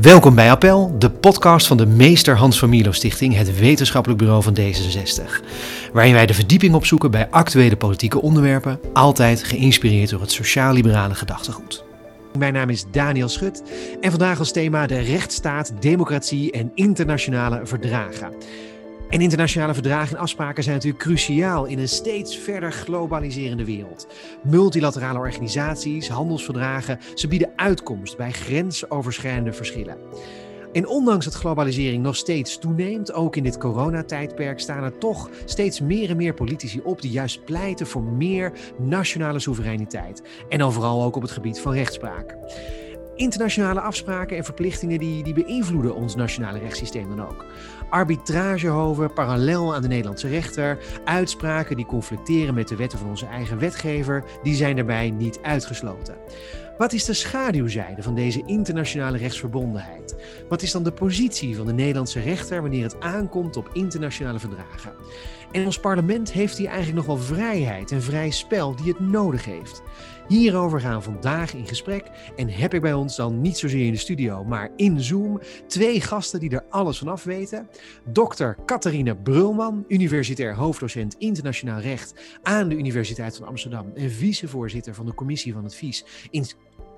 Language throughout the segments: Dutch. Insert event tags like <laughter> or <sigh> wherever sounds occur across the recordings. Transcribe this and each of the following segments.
Welkom bij Appel, de podcast van de Meester Hans van Milo Stichting, het wetenschappelijk bureau van D66. Waarin wij de verdieping opzoeken bij actuele politieke onderwerpen, altijd geïnspireerd door het sociaal-liberale gedachtegoed. Mijn naam is Daniel Schut en vandaag als thema de rechtsstaat, democratie en internationale verdragen. En internationale verdragen en afspraken zijn natuurlijk cruciaal in een steeds verder globaliserende wereld. Multilaterale organisaties, handelsverdragen, ze bieden uitkomst bij grensoverschrijdende verschillen. En ondanks dat globalisering nog steeds toeneemt, ook in dit coronatijdperk, staan er toch steeds meer en meer politici op die juist pleiten voor meer nationale soevereiniteit. En dan vooral ook op het gebied van rechtspraak. Internationale afspraken en verplichtingen die, die beïnvloeden ons nationale rechtssysteem dan ook. Arbitragehoven parallel aan de Nederlandse rechter, uitspraken die conflicteren met de wetten van onze eigen wetgever, die zijn daarbij niet uitgesloten. Wat is de schaduwzijde van deze internationale rechtsverbondenheid? Wat is dan de positie van de Nederlandse rechter wanneer het aankomt op internationale verdragen? En ons parlement heeft hier eigenlijk nog wel vrijheid en vrij spel die het nodig heeft. Hierover gaan we vandaag in gesprek en heb ik bij ons dan niet zozeer in de studio, maar in Zoom twee gasten die er alles van af weten. Dr. Catharine Brulman, universitair hoofddocent internationaal recht aan de Universiteit van Amsterdam en vicevoorzitter van de commissie van advies in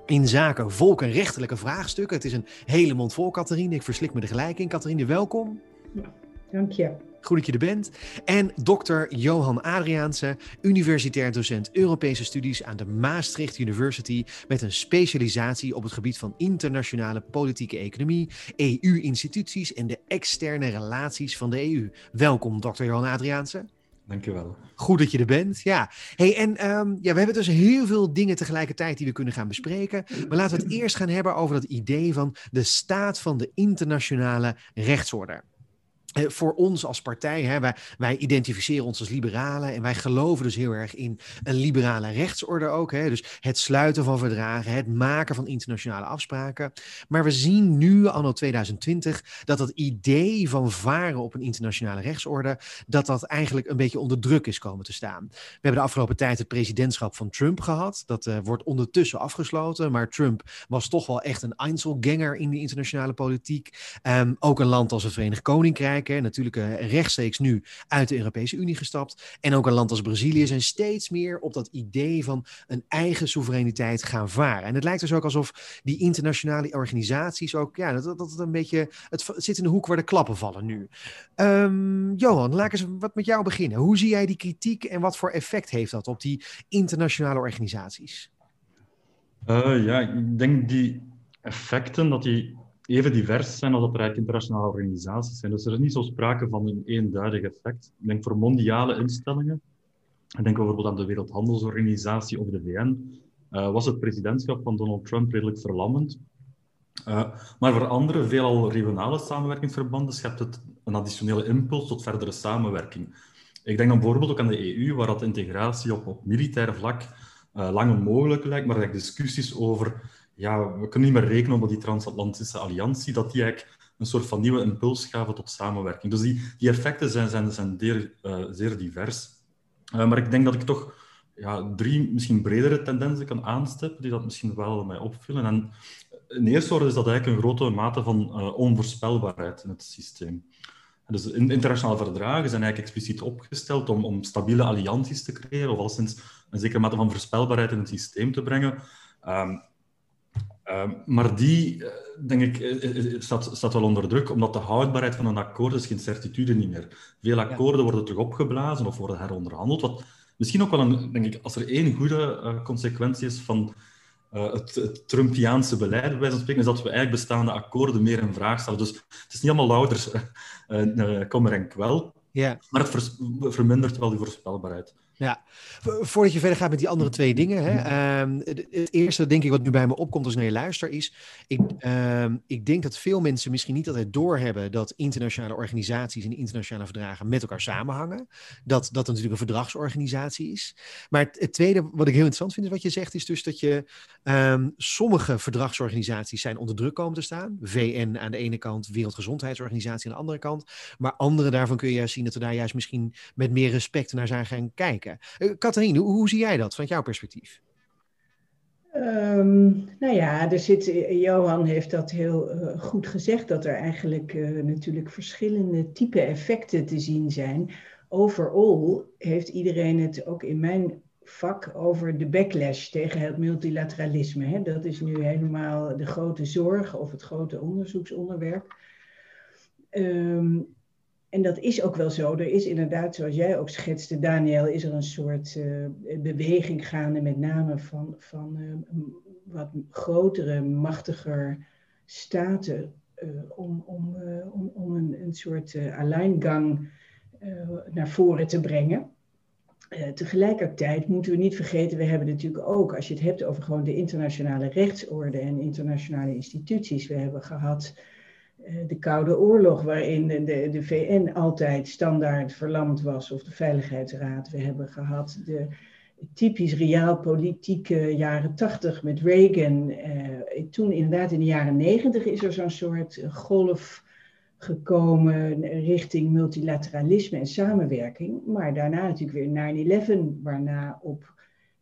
in zaken volk- en rechtelijke vraagstukken. Het is een hele mond vol, Catharine. Ik verslik me er gelijk in. Catharine, welkom. Ja, dank je. Goed dat je er bent. En dokter Johan Adriaanse, universitair docent Europese studies aan de Maastricht University met een specialisatie op het gebied van internationale politieke economie, EU-instituties en de externe relaties van de EU. Welkom, dokter Johan Adriaanse. Dankjewel. Goed dat je er bent. Ja. Hey, en um, ja, we hebben dus heel veel dingen tegelijkertijd die we kunnen gaan bespreken. Maar laten we het eerst gaan hebben over dat idee van de staat van de internationale rechtsorde. Eh, voor ons als partij, hè, wij, wij, identificeren ons als liberalen en wij geloven dus heel erg in een liberale rechtsorde ook. Hè, dus het sluiten van verdragen, het maken van internationale afspraken. Maar we zien nu, anno 2020, dat dat idee van varen op een internationale rechtsorde, dat dat eigenlijk een beetje onder druk is komen te staan. We hebben de afgelopen tijd het presidentschap van Trump gehad. Dat uh, wordt ondertussen afgesloten, maar Trump was toch wel echt een Einzelganger in de internationale politiek. Um, ook een land als het Verenigd Koninkrijk natuurlijk uh, rechtstreeks nu uit de Europese Unie gestapt. En ook een land als Brazilië zijn steeds meer op dat idee van een eigen soevereiniteit gaan varen. En het lijkt dus ook alsof die internationale organisaties ook, ja, dat, dat het een beetje, het zit in de hoek waar de klappen vallen nu. Um, Johan, laat ik eens wat met jou beginnen. Hoe zie jij die kritiek en wat voor effect heeft dat op die internationale organisaties? Uh, ja, ik denk die effecten, dat die even divers zijn als dat er internationale organisaties zijn. Dus er is niet zo sprake van een eenduidig effect. Ik denk voor mondiale instellingen, ik denk bijvoorbeeld aan de Wereldhandelsorganisatie of de VN, uh, was het presidentschap van Donald Trump redelijk verlammend. Uh, maar voor andere, veelal regionale samenwerkingsverbanden, schept het een additionele impuls tot verdere samenwerking. Ik denk dan bijvoorbeeld ook aan de EU, waar dat integratie op, op militair vlak uh, lang onmogelijk lijkt, maar er discussies over ja, we kunnen niet meer rekenen op die transatlantische alliantie, dat die eigenlijk een soort van nieuwe impuls gaven tot samenwerking. Dus die, die effecten zijn, zijn, zijn zeer, zeer divers. Uh, maar ik denk dat ik toch ja, drie misschien bredere tendensen kan aanstippen, die dat misschien wel mij opvullen. En in eerste orde is dat eigenlijk een grote mate van uh, onvoorspelbaarheid in het systeem. Dus internationale verdragen zijn eigenlijk expliciet opgesteld om, om stabiele allianties te creëren, of al sinds een zekere mate van voorspelbaarheid in het systeem te brengen. Um, Uh, maar die, denk ik, staat, staat wel onder druk, omdat de houdbaarheid van een akkoord is geen certitude niet meer. Veel akkoorden worden terug opgeblazen of worden heronderhandeld. Wat misschien ook wel een, denk ik, als er één goede uh, consequentie is van uh, het, het, Trumpiaanse beleid, bij wijze van spreken, is dat we eigenlijk bestaande akkoorden meer in vraag stellen. Dus het is niet allemaal louter <laughs> kommer en kwel, yeah. maar het vers, vermindert wel die voorspelbaarheid. Ja, voordat je verder gaat met die andere twee dingen. Hè, um, het eerste, denk ik, wat nu bij me opkomt als naar je luister, is: ik, um, ik denk dat veel mensen misschien niet altijd doorhebben dat internationale organisaties en internationale verdragen met elkaar samenhangen. Dat dat natuurlijk een verdragsorganisatie is. Maar het, het, tweede, wat ik heel interessant vind, is wat je zegt, is dus dat je um, sommige verdragsorganisaties zijn onder druk komen te staan. VN aan de ene kant, Wereldgezondheidsorganisatie aan de andere kant. Maar andere daarvan kun je juist zien dat we daar juist misschien met meer respect naar zijn gaan kijken. Uh, Catharine, hoe, zie jij dat vanuit jouw perspectief? Ehm, nou ja, er zit, Johan heeft dat heel uh, goed gezegd, dat er eigenlijk natuurlijk verschillende type effecten te zien zijn. Overal heeft iedereen het ook in mijn vak over de backlash tegen het multilateralisme. Hè? Dat is nu helemaal de grote zorg of het grote onderzoeksonderwerp. Um, en dat is ook wel zo. Er is inderdaad, zoals jij ook schetste, Daniel, is er een soort uh, beweging gaande, met name van, van uh, wat grotere, machtiger staten, uh, om, om, om, om een, een soort alleingang naar voren te brengen. tegelijkertijd moeten we niet vergeten, we hebben natuurlijk ook, als je het hebt over gewoon de internationale rechtsorde en internationale instituties, we hebben gehad eh, de Koude Oorlog, waarin de, de VN altijd standaard verlamd was, of de Veiligheidsraad. We hebben gehad de typisch realpolitieke jaren tachtig met Reagan. Uh, toen inderdaad in de jaren negentig is er zo'n soort golf gekomen richting multilateralisme en samenwerking. Maar daarna natuurlijk weer 9-11, waarna op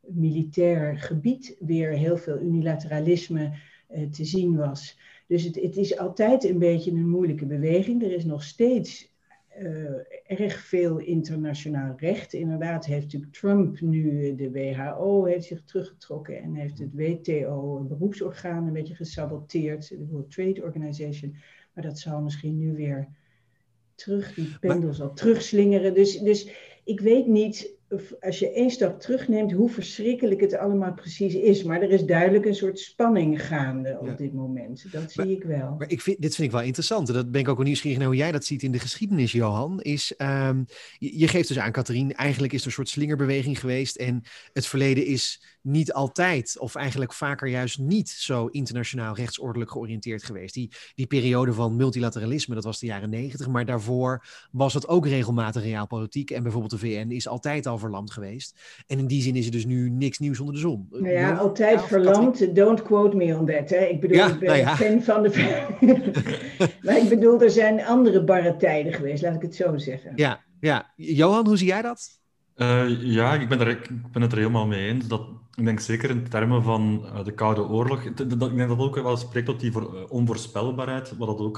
militair gebied weer heel veel unilateralisme uh, te zien was. Dus het, het, is altijd een beetje een moeilijke beweging. Er is nog steeds uh, erg veel internationaal recht. Inderdaad heeft natuurlijk Trump nu de WHO heeft zich teruggetrokken en heeft het WTO, een beroepsorgaan, een beetje gesaboteerd, de World Trade Organization. Maar dat zal misschien nu weer terug, die pendel zal terugslingeren. Dus, dus ik weet niet als je één stap terugneemt, hoe verschrikkelijk het allemaal precies is. Maar er is duidelijk een soort spanning gaande op dit moment. Dat zie ik wel. Maar ik vind, dit vind ik wel interessant. En dat ben ik ook wel nieuwsgierig naar hoe jij dat ziet in de geschiedenis, Johan. Is, um, je, je, geeft dus aan, Katrien, eigenlijk is er een soort slingerbeweging geweest. En het verleden is niet altijd, of eigenlijk vaker juist niet zo internationaal rechtsordelijk georiënteerd geweest. Die, die periode van multilateralisme, dat was de jaren negentig. Maar daarvoor was het ook regelmatig realpolitiek. En bijvoorbeeld de VN is altijd al verlamd geweest. En in die zin is er dus nu niks nieuws onder de zon. Nou ja, altijd verlamd. Don't quote me on that. Hè. Ik bedoel, ik ben nou ja. fan van de... <laughs> maar ik bedoel, er zijn andere barre tijden geweest, laat ik het zo zeggen. Ja, ja. Johan, hoe zie jij dat? Uh, ja, ik ben, er, ik ben het er helemaal mee eens. Dat, ik denk zeker in termen van uh, de Koude Oorlog. Dat, ik denk dat ook wel spreekt tot die uh, onvoorspelbaarheid, wat dat ook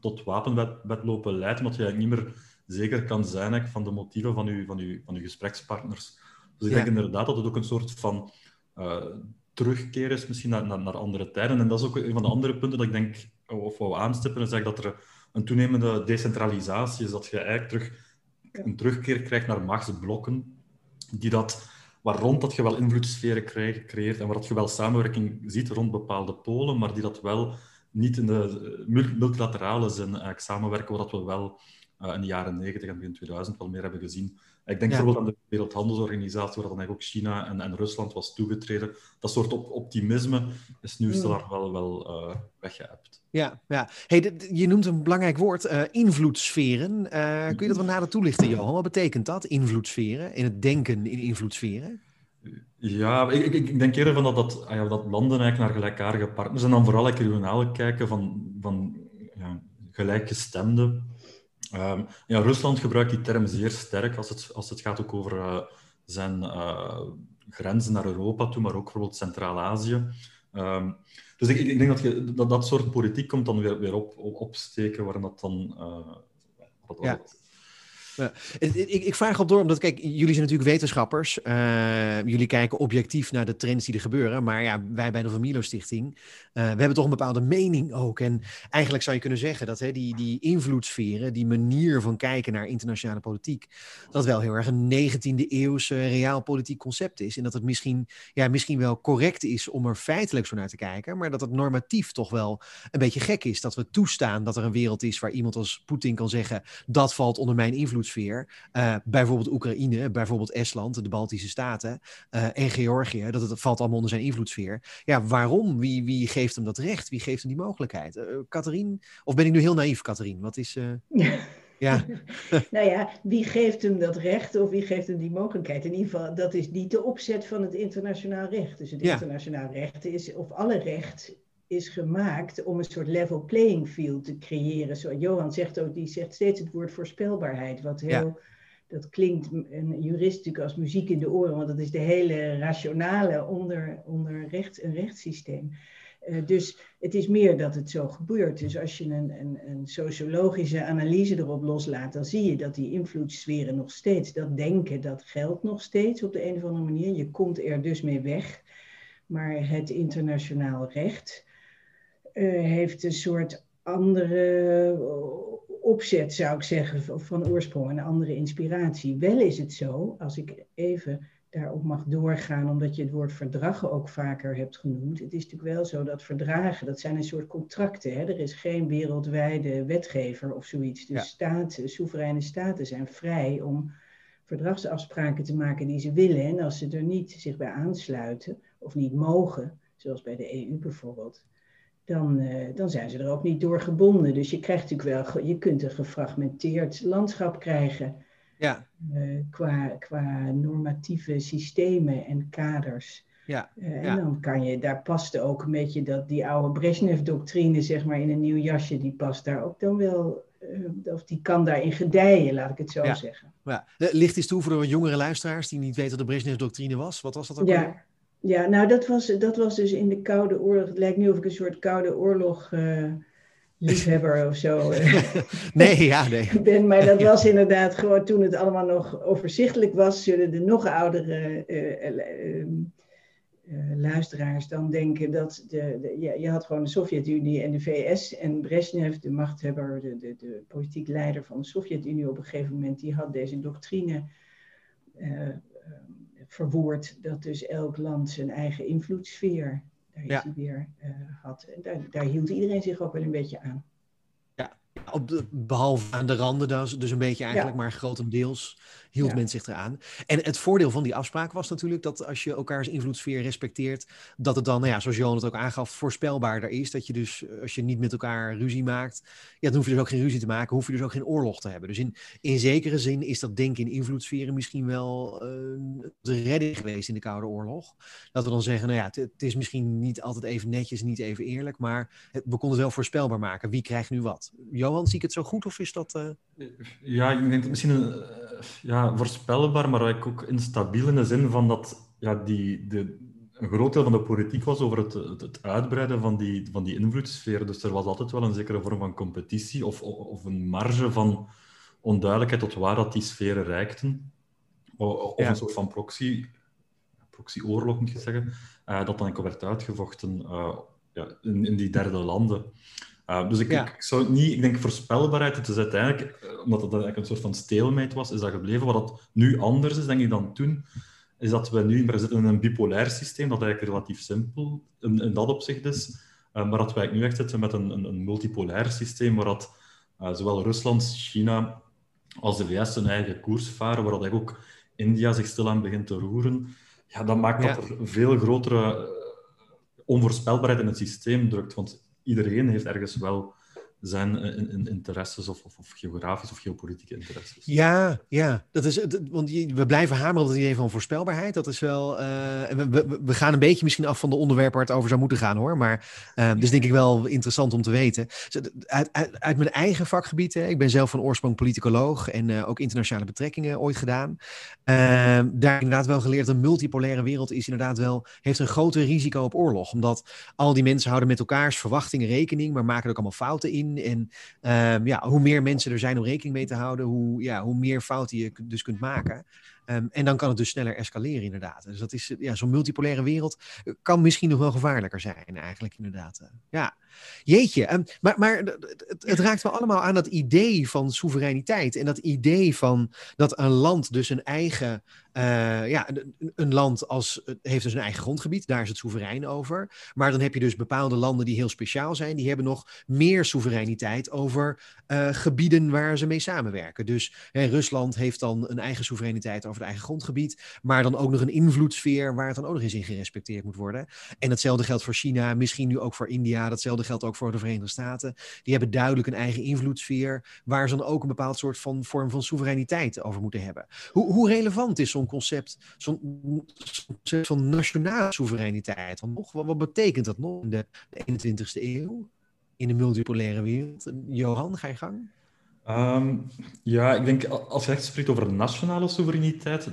tot wapenwetlopen leidt, omdat je niet meer zeker kan zijn van de motieven van je, van uw, van uw gesprekspartners. Dus ik ja. denk inderdaad dat het ook een soort van terugkeer is misschien naar, naar, naar, andere tijden. En dat is ook een van de andere punten dat ik denk, of wou aanstippen, is dat er een toenemende decentralisatie is, dat je eigenlijk terug een terugkeer krijgt naar machtsblokken, die dat, waar rond dat je wel invloedssferen creëert en waar dat je wel samenwerking ziet rond bepaalde polen, maar die dat wel niet in de multilaterale zin eigenlijk samenwerken, wat we wel uh, in de jaren 90 en begin 2000 wel meer hebben gezien. Ik denk ja. bijvoorbeeld aan de Wereldhandelsorganisatie, waar dan eigenlijk ook China en, en Rusland was toegetreden. Dat soort op optimisme is nu stilaan wel, wel uh, weggeëpt. Ja, ja. Hey, je noemt een belangrijk woord, uh, invloedssferen. Uh, kun je dat wat nader toelichten, Johan? Wat betekent dat, invloedssferen? In het denken in invloedssferen? Ja, ik, ik, ik, denk eerder van dat, dat, ah ja, dat landen eigenlijk naar gelijkaardige partners en dan vooral regionaal kijken van, van ja, gelijkgestemden Um, ja, Rusland gebruikt die term zeer sterk als het, als het gaat ook over uh, zijn uh, grenzen naar Europa toe, maar ook bijvoorbeeld Centraal-Azië. Um, dus ik, ik, denk dat, je, dat dat soort politiek komt dan weer, weer op, op, opsteken, waarin dat dan... Uh, wat, ja. Ik, ik, vraag op door, omdat kijk, jullie zijn natuurlijk wetenschappers. Uh, jullie kijken objectief naar de trends die er gebeuren. Maar ja, wij bij de Familo Stichting, uh, we hebben toch een bepaalde mening ook. En eigenlijk zou je kunnen zeggen dat hè, die, die invloedssferen, die manier van kijken naar internationale politiek, dat wel heel erg een 19e eeuwse realpolitiek concept is. En dat het misschien, ja, misschien wel correct is om er feitelijk zo naar te kijken, maar dat het normatief toch wel een beetje gek is. Dat we toestaan dat er een wereld is waar iemand als Poetin kan zeggen, dat valt onder mijn invloed invloedssfeer. Uh, bijvoorbeeld Oekraïne, bijvoorbeeld Estland, de Baltische Staten uh, en Georgië. Dat het valt allemaal onder zijn invloedssfeer. Ja, waarom? Wie, wie geeft hem dat recht? Wie geeft hem die mogelijkheid? Uh, Catherine? Of ben ik nu heel naïef, Catherine? Wat is... <laughs> Ja. nou ja, wie geeft hem dat recht of wie geeft hem die mogelijkheid? In ieder geval, dat is niet de opzet van het internationaal recht. Dus het ja. internationaal recht is, of alle recht is gemaakt om een soort level playing field te creëren. Zo, Johan zegt ook, die zegt steeds het woord voorspelbaarheid, wat heel dat klinkt een jurist natuurlijk als muziek in de oren, want dat is de hele rationale onder, onder recht, een rechtssysteem. Uh, dus het is meer dat het zo gebeurt. Dus als je een, een, een, sociologische analyse erop loslaat, dan zie je dat die invloedssferen nog steeds, dat denken, dat geldt nog steeds op de een of andere manier. Je komt er dus mee weg. Maar het internationaal recht uh, heeft een soort andere opzet, zou ik zeggen, van oorsprong, een andere inspiratie. Wel is het zo, als ik even daarop mag doorgaan, omdat je het woord verdragen ook vaker hebt genoemd. Het is natuurlijk wel zo dat verdragen, dat zijn een soort contracten. Hè? Er is geen wereldwijde wetgever of zoiets. Dus staten, soevereine staten zijn vrij om verdragsafspraken te maken die ze willen. En als ze er niet zich bij aansluiten, of niet mogen, zoals bij de EU bijvoorbeeld, dan, uh, dan zijn ze er ook niet door gebonden. Dus je krijgt natuurlijk wel, je kunt een gefragmenteerd landschap krijgen. Ja. Uh, qua, qua normatieve systemen en kaders. Ja, uh, en dan kan je, daar past ook een beetje dat, die oude Brezhnev-doctrine, zeg maar, in een nieuw jasje, die past daar ook dan wel, uh, of die kan daarin gedijen, laat ik het zo zeggen. Ja. Licht is toe voor de jongere luisteraars die niet weten wat de Brezhnev-doctrine was. Wat was dat ook? Ja, ja, nou dat was, dat was dus in de Koude Oorlog. Het lijkt nu of ik een soort Koude Oorlog uh, liefhebber of zo uh, <laughs> nee, ja, nee. <laughs> ben. Maar dat was inderdaad gewoon toen het allemaal nog overzichtelijk was, zullen de nog oudere uh, luisteraars dan denken dat de, de je, je, had gewoon de Sovjet-Unie en de VS en Brezhnev, de machthebber, de, de, de politiek leider van de Sovjet-Unie op een gegeven moment, die had deze doctrine verwoord dat dus elk land zijn eigen invloedssfeer, daar hij weer, uh, had. En daar, daar hield iedereen zich ook wel een beetje aan. Ja, op de, behalve aan de randen dus, dus een beetje eigenlijk, maar grotendeels hield men zich eraan. En het voordeel van die afspraak was natuurlijk dat als je elkaars invloedssfeer respecteert, dat het dan, nou ja, zoals Johan het ook aangaf, voorspelbaarder is. Dat je dus, eh, als je niet met elkaar ruzie maakt, ja, dan hoef je dus ook geen ruzie te maken, hoef je dus ook geen oorlog te hebben. Dus in, in zekere zin is dat denken in invloedssferen misschien wel uh, de redding geweest in de Koude Oorlog. Dat we dan zeggen, nou ja, het, het is misschien niet altijd even netjes, niet even eerlijk, maar het, we konden het wel voorspelbaar maken. Wie krijgt nu wat? Johan, zie ik het zo goed of is dat... Uh... Ja, ik denk dat misschien een ja, voorspelbaar, maar ook instabiel in de zin van dat ja, die, de, een groot deel van de politiek was over het, het, uitbreiden van die, van die invloedssfeer. Dus er was altijd wel een zekere vorm van competitie of, of een marge van onduidelijkheid tot waar dat die sferen reikten. Of, een soort van proxy, proxyoorlog, moet je zeggen, uh, dat dan werd uitgevochten uh, ja, in, in die derde landen. Uh, dus ik, ik, zou niet, ik denk voorspelbaarheid, het is uiteindelijk, eh, omdat het eigenlijk een soort van stalemate was, is dat gebleven. Wat dat nu anders is, denk ik, dan toen, is dat we nu zitten in een bipolair systeem, dat eigenlijk relatief simpel in, in dat opzicht is. Uh, maar dat wij nu echt zitten met een, een, een multipolair systeem, waar dat, zowel Rusland, China als de VS hun eigen koers varen, waar dat eigenlijk ook India zich stilaan begint te roeren. Ja, dat maakt dat er veel grotere onvoorspelbaarheid in het systeem drukt. Want iedereen heeft ergens wel zijn in, interesses of, of, of, geografisch of geopolitieke interesses. Ja, ja. Dat is, want we blijven hameren op het idee van voorspelbaarheid. Dat is wel. Uh, we, gaan een beetje misschien af van de onderwerpen waar het over zou moeten gaan hoor. Maar uh, dus denk ik wel interessant om te weten. Uit, uit, mijn eigen vakgebied. Hè, ik ben zelf van oorsprong politicoloog en ook internationale betrekkingen ooit gedaan. daar inderdaad wel geleerd dat een multipolaire wereld is inderdaad wel. heeft een groter risico op oorlog. Omdat al die mensen houden met elkaars verwachtingen rekening, maar maken er ook allemaal fouten in. En um, ja, hoe meer mensen er zijn om rekening mee te houden, hoe, ja, hoe meer fouten je dus kunt maken. Um, en dan kan het dus sneller escaleren, inderdaad. Dus dat is, ja, zo'n multipolaire wereld eh, kan misschien nog wel gevaarlijker zijn, eigenlijk, inderdaad. Ja, jeetje. Um, maar maar het, het, raakt wel allemaal aan dat idee van soevereiniteit. En dat idee van dat een land dus een eigen uh, ja, een, land als, heeft dus een eigen grondgebied, daar is het soeverein over. Maar dan heb je dus bepaalde landen die heel speciaal zijn, die hebben nog meer soevereiniteit over uh, gebieden waar ze mee samenwerken. Dus hè, Rusland heeft dan een eigen soevereiniteit over het eigen grondgebied, maar dan ook nog een invloedssfeer waar het dan ook nog eens in gerespecteerd moet worden. En hetzelfde geldt voor China, misschien nu ook voor India, datzelfde geldt ook voor de Verenigde Staten. Die hebben duidelijk een eigen invloedssfeer, waar ze dan ook een bepaald soort van vorm van soevereiniteit over moeten hebben. Hoe, hoe relevant is zo'n concept, zo'n concept van nationale soevereiniteit? Wat, wat betekent dat nog in de 21ste eeuw? In de multipolaire wereld? Johan, ga je gang? Ehm, ja, ik denk als je echt spreekt over nationale soevereiniteit,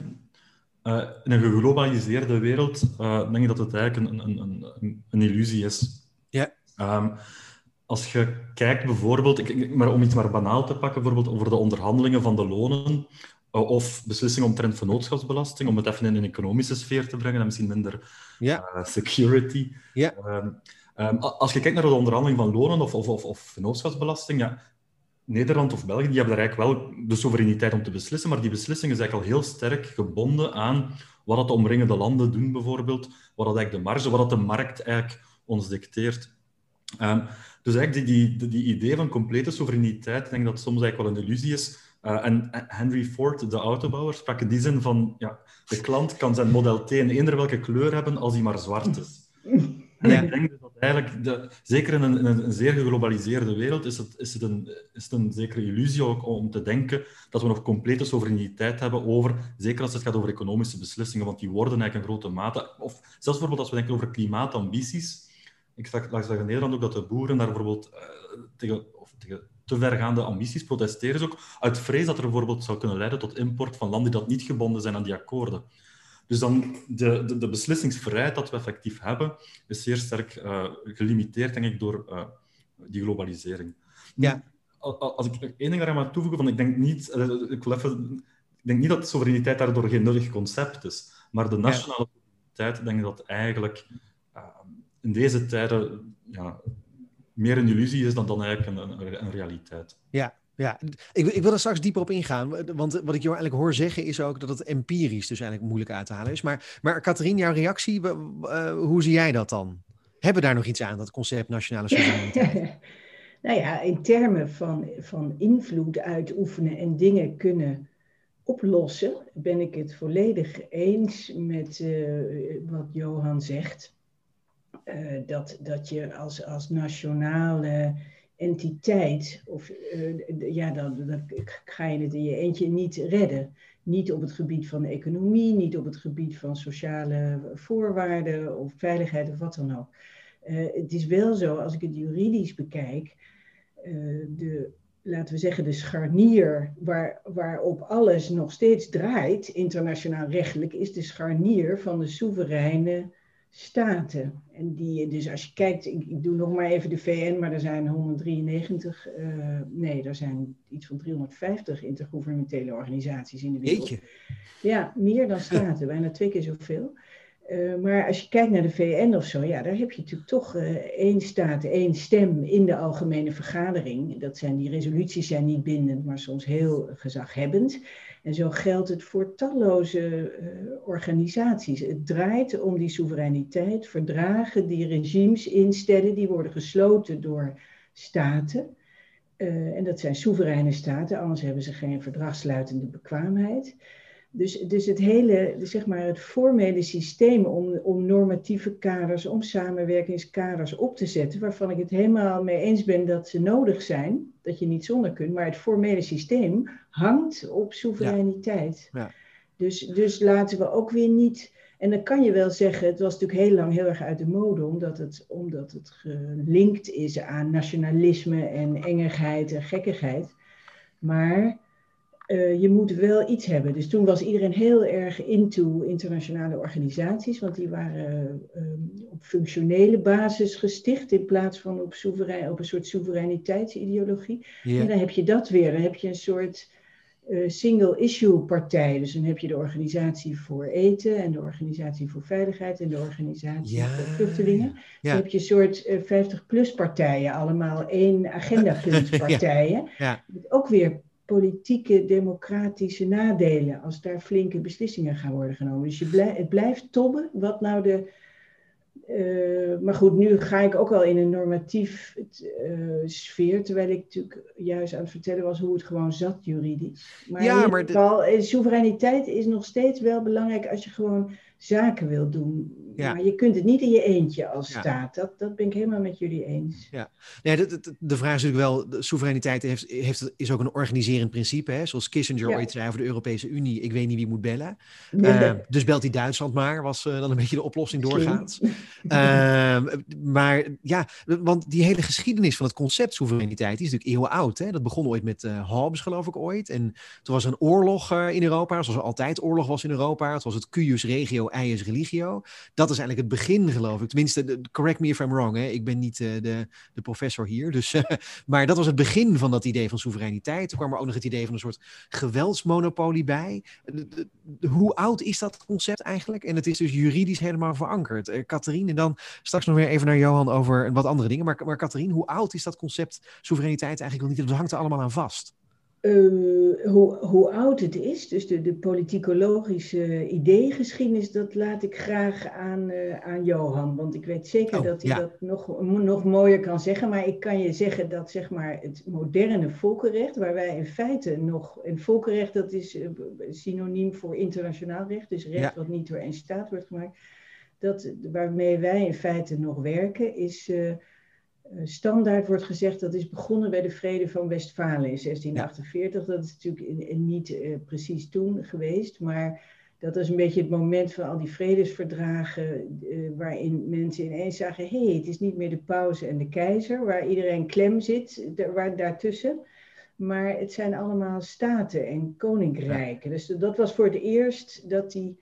uh, in een geglobaliseerde wereld, uh, denk ik dat het eigenlijk een, een, een, een illusie is. Ja. Um, als je kijkt bijvoorbeeld, ik, maar om iets maar banaal te pakken, bijvoorbeeld over de onderhandelingen van de lonen, of beslissingen omtrent vennootschapsbelasting, om het even in een economische sfeer te brengen en misschien minder ja. security. Ja. Um, um, als je kijkt naar de onderhandeling van lonen of, of, of, of vennootschapsbelasting, ja, Nederland of België, die hebben daar eigenlijk wel de soevereiniteit om te beslissen, maar die beslissing is eigenlijk al heel sterk gebonden aan wat dat de omringende landen doen, bijvoorbeeld, wat dat eigenlijk de marge, wat dat de markt eigenlijk ons dicteert. Um, dus eigenlijk die, die, die, idee van complete soevereiniteit, ik denk dat soms eigenlijk wel een illusie is. Uh, en Henry Ford, de autobouwer, sprak in die zin van, ja, de klant kan zijn Model T in eender welke kleur hebben als hij maar zwart is. En ik denk dat eigenlijk, de, zeker in een, een, zeer geglobaliseerde wereld, is het, is, het een, is het een zekere illusie ook om te denken dat we nog complete soevereiniteit hebben over, zeker als het gaat over economische beslissingen, want die worden eigenlijk in grote mate, of zelfs bijvoorbeeld als we denken over klimaatambities. Ik zag, zag in Nederland ook dat de boeren daar bijvoorbeeld uh, tegen, of tegen te vergaande ambities protesteren, ook uit vrees dat er bijvoorbeeld zou kunnen leiden tot import van landen die dat niet gebonden zijn aan die akkoorden. Dus dan de, de, de, beslissingsvrijheid dat we effectief hebben, is zeer sterk uh, gelimiteerd, denk ik, door uh, die globalisering. Ja. Als ik één ding daar maar toevoegen, van ik denk niet, uh, ik, wil even, ik denk niet dat soevereiniteit daardoor geen nuttig concept is, maar de nationale ja. soevereiniteit, denk ik dat eigenlijk in deze tijden ja, meer een illusie is dan, dan eigenlijk een, een, een realiteit. Ja, ja, ik, ik wil er straks dieper op ingaan. Want wat ik jou eigenlijk hoor zeggen is ook dat het empirisch dus eigenlijk moeilijk uit te halen is. Maar, maar Katrien, jouw reactie, uh, hoe zie jij dat dan? Hebben we daar nog iets aan, dat concept nationale soevereiniteit? <laughs> nou ja, in termen van, van invloed uitoefenen en dingen kunnen oplossen, ben ik het volledig eens met uh, wat Johan zegt. Uh, dat, dat je als, als nationale entiteit, of uh, ja, dan, ga je het in je eentje niet redden. Niet op het gebied van de economie, niet op het gebied van sociale voorwaarden of veiligheid of wat dan ook. Uh, het is wel zo, als ik het juridisch bekijk, de, laten we zeggen, de scharnier waar, waarop alles nog steeds draait, internationaal rechtelijk, is de scharnier van de soevereine staten. En die, dus als je kijkt, ik, ik, doe nog maar even de VN, maar er zijn 193, uh, nee, er zijn iets van 350 intergouvernementele organisaties in de wereld. Jeetje. Ja, meer dan <laughs> staten, bijna twee keer zoveel. Uh, maar als je kijkt naar de VN of zo, ja, daar heb je natuurlijk toch uh, één staat, één stem in de algemene vergadering. Dat zijn, die resoluties zijn niet bindend, maar soms heel gezaghebbend. En zo geldt het voor talloze uh, organisaties. Het draait om die soevereiniteit, verdragen die regimes instellen, die worden gesloten door staten. Uh, en dat zijn soevereine staten, anders hebben ze geen verdragsluitende bekwaamheid. Dus, dus het hele, zeg maar, het formele systeem om, om normatieve kaders, om samenwerkingskaders op te zetten, waarvan ik het helemaal mee eens ben dat ze nodig zijn, dat je niet zonder kunt, maar het formele systeem hangt op soevereiniteit. Ja. Ja. Dus, dus laten we ook weer niet. En dan kan je wel zeggen, het was natuurlijk heel lang heel erg uit de mode, omdat het, omdat het gelinkt is aan nationalisme en engigheid en gekkigheid. Maar uh, je moet wel iets hebben. Dus toen was iedereen heel erg into internationale organisaties, want die waren uh, op functionele basis gesticht in plaats van op, soeverein, op een soort soevereiniteitsideologie. Yeah. En dan heb je dat weer. Dan heb je een soort uh, single-issue partij. Dus dan heb je de organisatie voor eten en de organisatie voor veiligheid en de organisatie ja, voor vluchtelingen. Ja. Dan heb je een soort 50-plus partijen, allemaal één agenda-punt <laughs> partijen. Ja. Ook weer politieke, democratische nadelen als daar flinke beslissingen gaan worden genomen. Dus je blij, het blijft tobben wat nou de. Uh, maar goed, nu ga ik ook wel in een normatief uh, sfeer, terwijl ik natuurlijk juist aan het vertellen was hoe het gewoon zat juridisch. Maar ja, in ieder geval, de... soevereiniteit is nog steeds wel belangrijk als je gewoon zaken wil doen ja. maar je kunt het niet in je eentje als staat. Dat, dat ben ik helemaal met jullie eens. Ja, nee, de, de, de vraag is natuurlijk wel, de soevereiniteit heeft, heeft, is ook een organiserend principe. Hè? Zoals Kissinger ooit zei over de Europese Unie, ik weet niet wie moet bellen. Uh, dus belt hij Duitsland maar, was uh, dan een beetje de oplossing doorgaans. uh, <laughs> maar ja, want die hele geschiedenis van het concept soevereiniteit, die is natuurlijk eeuwen oud. Hè? Dat begon ooit met uh, Hobbes, geloof ik, ooit. En toen was er een oorlog in Europa, zoals er altijd oorlog was in Europa. Het was het cuius regio, eius religio. Dat is eigenlijk het begin, geloof ik. Tenminste, correct me if I'm wrong. Hè. Ik ben niet uh, de, de professor hier. Dus, uh, <laughs> maar dat was het begin van dat idee van soevereiniteit. Toen kwam er ook nog het idee van een soort geweldsmonopolie bij. De, hoe oud is dat concept eigenlijk? En het is dus juridisch helemaal verankerd. Uh, en dan straks nog weer even naar Johan over wat andere dingen. Maar, maar hoe oud is dat concept soevereiniteit eigenlijk nog niet? Dat hangt er allemaal aan vast. Uh, hoe, hoe, oud het is, dus de, de politicologische ideeëngeschiedenis, dat laat ik graag aan, uh, aan Johan. Want ik weet zeker oh, dat hij ja. dat nog, nog mooier kan zeggen. Maar ik kan je zeggen dat zeg maar, het moderne volkenrecht, waar wij in feite nog. En volkenrecht dat is uh, synoniem voor internationaal recht, dus recht ja. wat niet door één staat wordt gemaakt. Dat, waarmee wij in feite nog werken, is eh, standaard wordt gezegd dat is begonnen bij de Vrede van Westfalen in 1648. Ja. Dat is natuurlijk niet uh, precies toen geweest, maar dat is een beetje het moment van al die vredesverdragen uh, waarin mensen ineens zagen, hé, hey, het is niet meer de pauze en de keizer, waar iedereen klem zit, waar, daartussen. Maar het zijn allemaal staten en koninkrijken. Ja. Dus dat was voor het eerst dat die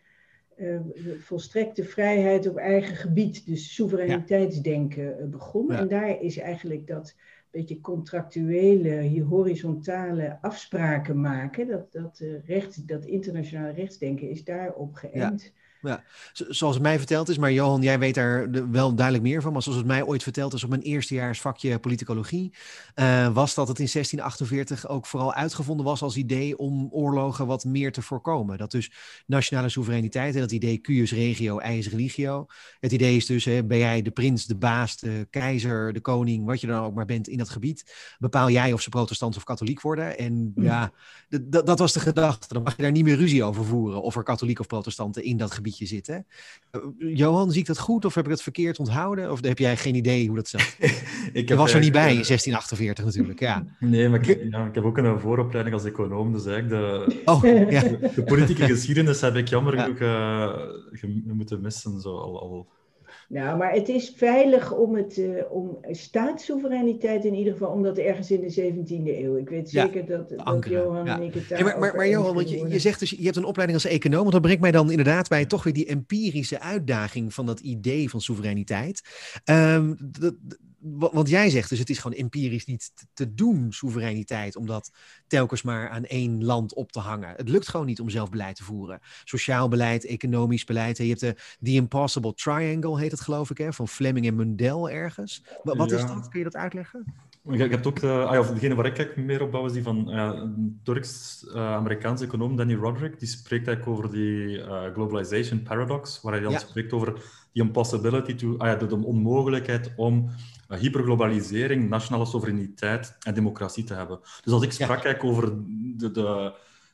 uh, volstrekte vrijheid op eigen gebied, dus soevereiniteitsdenken. Eh, begon. Ja. En daar is eigenlijk dat beetje contractuele, horizontale afspraken maken, dat, dat, uh, recht, dat internationale rechtsdenken is daarop geënt. Ja. Ja, zoals het mij verteld is, maar Johan, jij weet daar wel duidelijk meer van. Maar zoals het mij ooit verteld is op mijn eerstejaarsvakje politicologie, uh, was dat het in 1648 ook vooral uitgevonden was als idee om oorlogen wat meer te voorkomen. Dat dus nationale soevereiniteit en dat idee cuius regio, eius religio. Het idee is dus, hè, ben jij de prins, de baas, de keizer, de koning, wat je dan ook maar bent in dat gebied, bepaal jij of ze protestant of katholiek worden. En mm. ja, dat was de gedachte. Dan mag je daar niet meer ruzie over voeren of er katholiek of protestanten in dat gebied zitten. Uh, Johan, zie ik dat goed of heb ik het verkeerd onthouden? Of heb jij geen idee hoe dat zat? <laughs> ik was er niet bij in 1648 natuurlijk, ja. <laughs> Nee, maar ik, ja, ik heb ook een vooropleiding als econoom, dus eigenlijk de, oh, <laughs> ja. de, politieke geschiedenis heb ik jammer genoeg uh, moeten missen. Zo, al, al nou, maar het is veilig om, het, uh, om staatssoevereiniteit in ieder geval, omdat ergens in de 17e eeuw. Ik weet zeker ja, dat, dat, Johan ja. en ik het daar. Ja, maar, maar, maar Johan, want je, je zegt dus, je hebt een opleiding als econoom, want dat brengt mij dan inderdaad bij toch weer die empirische uitdaging van dat idee van soevereiniteit. Um, dat, want jij zegt dus het is gewoon empirisch niet te doen, soevereiniteit, om dat telkens maar aan één land op te hangen. Het lukt gewoon niet om zelf beleid te voeren. Sociaal beleid, economisch beleid. Je hebt de The Impossible Triangle, heet het geloof ik, hè, van Fleming en Mundell ergens. Wat ja. is dat? Kun je dat uitleggen? Ik heb ook, de, ah ja, degene waar ik kijk meer op bouw is die van uh, een Turks-Amerikaanse uh, econoom, Danny Roderick. Die spreekt eigenlijk over die globalization paradox, waar hij dan ja. spreekt over die impossibility to, ah ja, de, de onmogelijkheid om hyperglobalisering, nationale soevereiniteit en democratie te hebben. Dus als ik sprak ja. over de, de,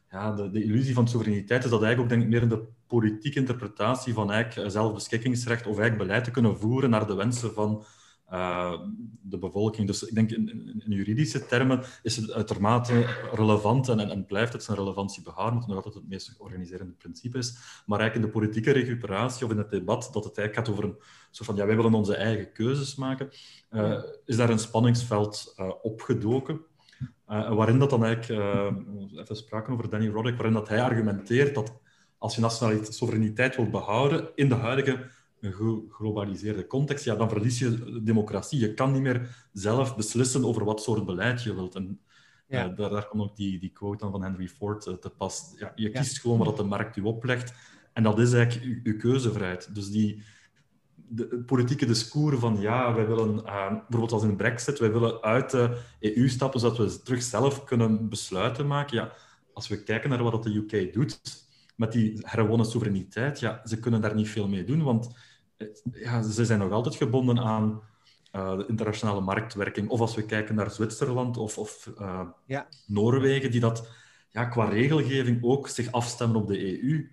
ja, de, de, illusie van soevereiniteit, is dat eigenlijk ook denk ik, meer in de politieke interpretatie van eigenlijk zelfbeschikkingsrecht of eigenlijk beleid te kunnen voeren naar de wensen van uh, de bevolking. Dus ik denk in, juridische termen is het uitermate relevant en, en, blijft het zijn relevantie behouden, omdat het het meest organiserende principe is. Maar eigenlijk in de politieke recuperatie of in het debat, dat het eigenlijk gaat over een soort van, ja, wij willen onze eigen keuzes maken, uh, is daar een spanningsveld uh, opgedoken. waarin dat dan eigenlijk, even spraken over Danny Roddick, waarin dat hij argumenteert dat als je nationale soevereiniteit wilt behouden in de huidige een geglobaliseerde context, ja, dan verlies je democratie. Je kan niet meer zelf beslissen over wat soort beleid je wilt. En ja. uh, daar, daar komt ook die, die quote van Henry Ford uh, te pas. Ja, je kiest ja. gewoon wat de markt u oplegt. En dat is eigenlijk uw keuzevrijheid. Dus die de, politieke discours van ja, wij willen, uh, bijvoorbeeld als in Brexit, wij willen uit de EU stappen zodat we terug zelf kunnen besluiten maken. Ja, als we kijken naar wat de UK doet met die herwonnen soevereiniteit, ja, ze kunnen daar niet veel mee doen, want ja, ze zijn nog altijd gebonden aan uh, de internationale marktwerking. Of als we kijken naar Zwitserland of, of uh, ja. Noorwegen, die dat ja, qua regelgeving ook zich afstemmen op de EU.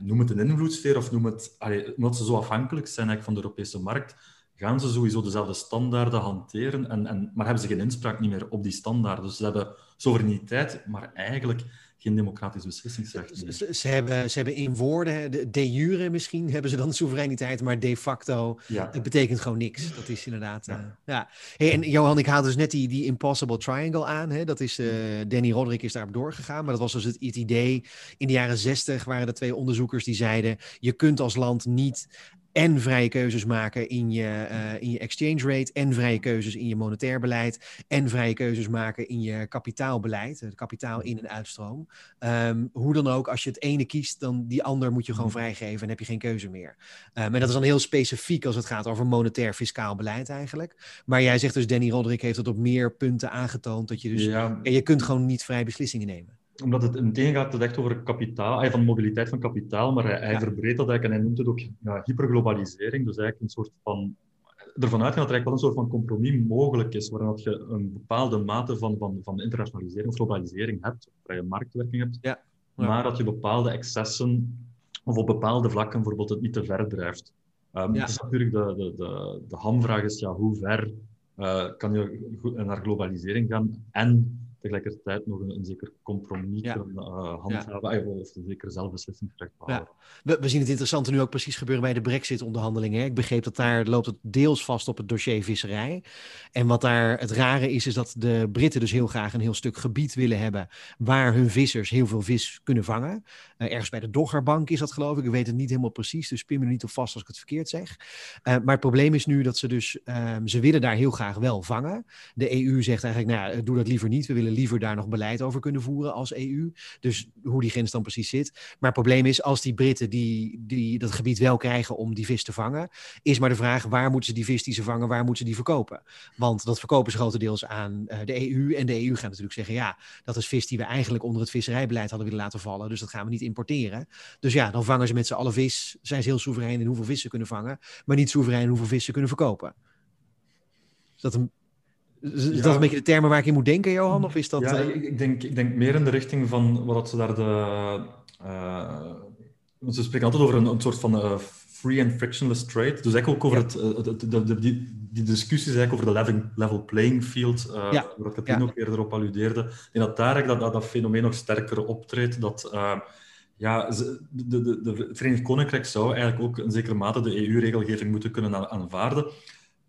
noem het een invloedssfeer of noem het, allee, omdat ze zo afhankelijk zijn eigenlijk van de Europese markt, gaan ze sowieso dezelfde standaarden hanteren, en, en, maar hebben ze geen inspraak niet meer op die standaarden. Dus ze hebben soevereiniteit, maar eigenlijk geen democratisch beslissingsrecht. Ze, ze, hebben, ze hebben in woorden, de, de jure misschien, hebben ze dan <laughs> soevereiniteit, maar de facto, ja. het betekent gewoon niks. Dat is inderdaad... Ja. Uh, ja. Hey, en Johan, ik haalde dus net die, die Impossible Triangle aan. Hè? Dat is, uh, Danny Roderick is daarop doorgegaan, maar dat was dus het, het idee. In de jaren zestig waren er twee onderzoekers die zeiden, je kunt als land niet en vrije keuzes maken in je, uh, in je exchange rate, en vrije keuzes in je monetair beleid, en vrije keuzes maken in je kapitaalbeleid, het kapitaal in- en uitstroom. Um, hoe dan ook, als je het ene kiest, dan die ander moet je gewoon Mhm. vrijgeven en heb je geen keuze meer. Um, en dat is dan heel specifiek als het gaat over monetair fiscaal beleid eigenlijk. Maar jij zegt dus, Danny Roderick heeft het op meer punten aangetoond, dat je dus, ja, je kunt gewoon niet vrij beslissingen nemen. Omdat het meteen gaat het echt over kapitaal, ah, van mobiliteit van kapitaal, maar hij, hij Ja. verbreedt dat eigenlijk en hij noemt het ook ja, hyperglobalisering. Dus eigenlijk een soort van, ervan uitgaan dat er eigenlijk wel een soort van compromis mogelijk is, waarin dat je een bepaalde mate van, van, van internationalisering of globalisering hebt, waar je marktwerking hebt, Ja. Ja. maar dat je bepaalde excessen of op bepaalde vlakken bijvoorbeeld het niet te ver drijft. Um, Ja. Is natuurlijk de, de, de, de hamvraag is, ja, hoe ver uh, kan je naar globalisering gaan en tegelijkertijd nog een, een zeker compromis Ja. kunnen uh, handhaven, ah, of een zeker zelfbeslissingsrecht behouden. We, we zien het interessante nu ook precies gebeuren bij de Brexit-onderhandelingen. Ik begreep dat daar loopt het deels vast op het dossier visserij. En wat daar het rare is, is dat de Britten dus heel graag een heel stuk gebied willen hebben waar hun vissers heel veel vis kunnen vangen. Eh, ergens bij de Doggerbank is dat geloof ik. Ik weet het niet helemaal precies, dus pin me er niet op vast als ik het verkeerd zeg. Eh, maar het probleem is nu dat ze dus, ehm, ze willen daar heel graag wel vangen. De EU zegt eigenlijk, nou ja, doe dat liever niet. We willen liever daar nog beleid over kunnen voeren als EU. Dus hoe die grens dan precies zit. Maar het probleem is, als die Britten die, die dat gebied wel krijgen om die vis te vangen, is maar de vraag, waar moeten ze die vis die ze vangen, waar moeten ze die verkopen? Want dat verkopen ze grotendeels aan uh, de EU. En de EU gaat natuurlijk zeggen, ja, dat is vis die we eigenlijk onder het visserijbeleid hadden willen laten vallen. Dus dat gaan we niet importeren. Dus ja, dan vangen ze met z'n allen vis. Zijn ze heel soeverein in hoeveel vis ze kunnen vangen, maar niet soeverein in hoeveel vis ze kunnen verkopen. Is dat een, is ja. dat een beetje de termen waar ik in moet denken, Johan? Of is dat, ja, uh... ik, denk, ik denk meer in de richting van wat ze daar de... Uh, ze spreken altijd over een, een soort van uh, free and frictionless trade. Dus eigenlijk ook over ja. het, het, de, de, die, die discussies eigenlijk over de level, level playing field, waar Katrien ja. ook eerder op alludeerde. En dat daar dat, dat, dat fenomeen nog sterker optreedt, dat... Ja, de, de, de, de Verenigd Koninkrijk zou eigenlijk ook in zekere mate de EU-regelgeving moeten kunnen aanvaarden.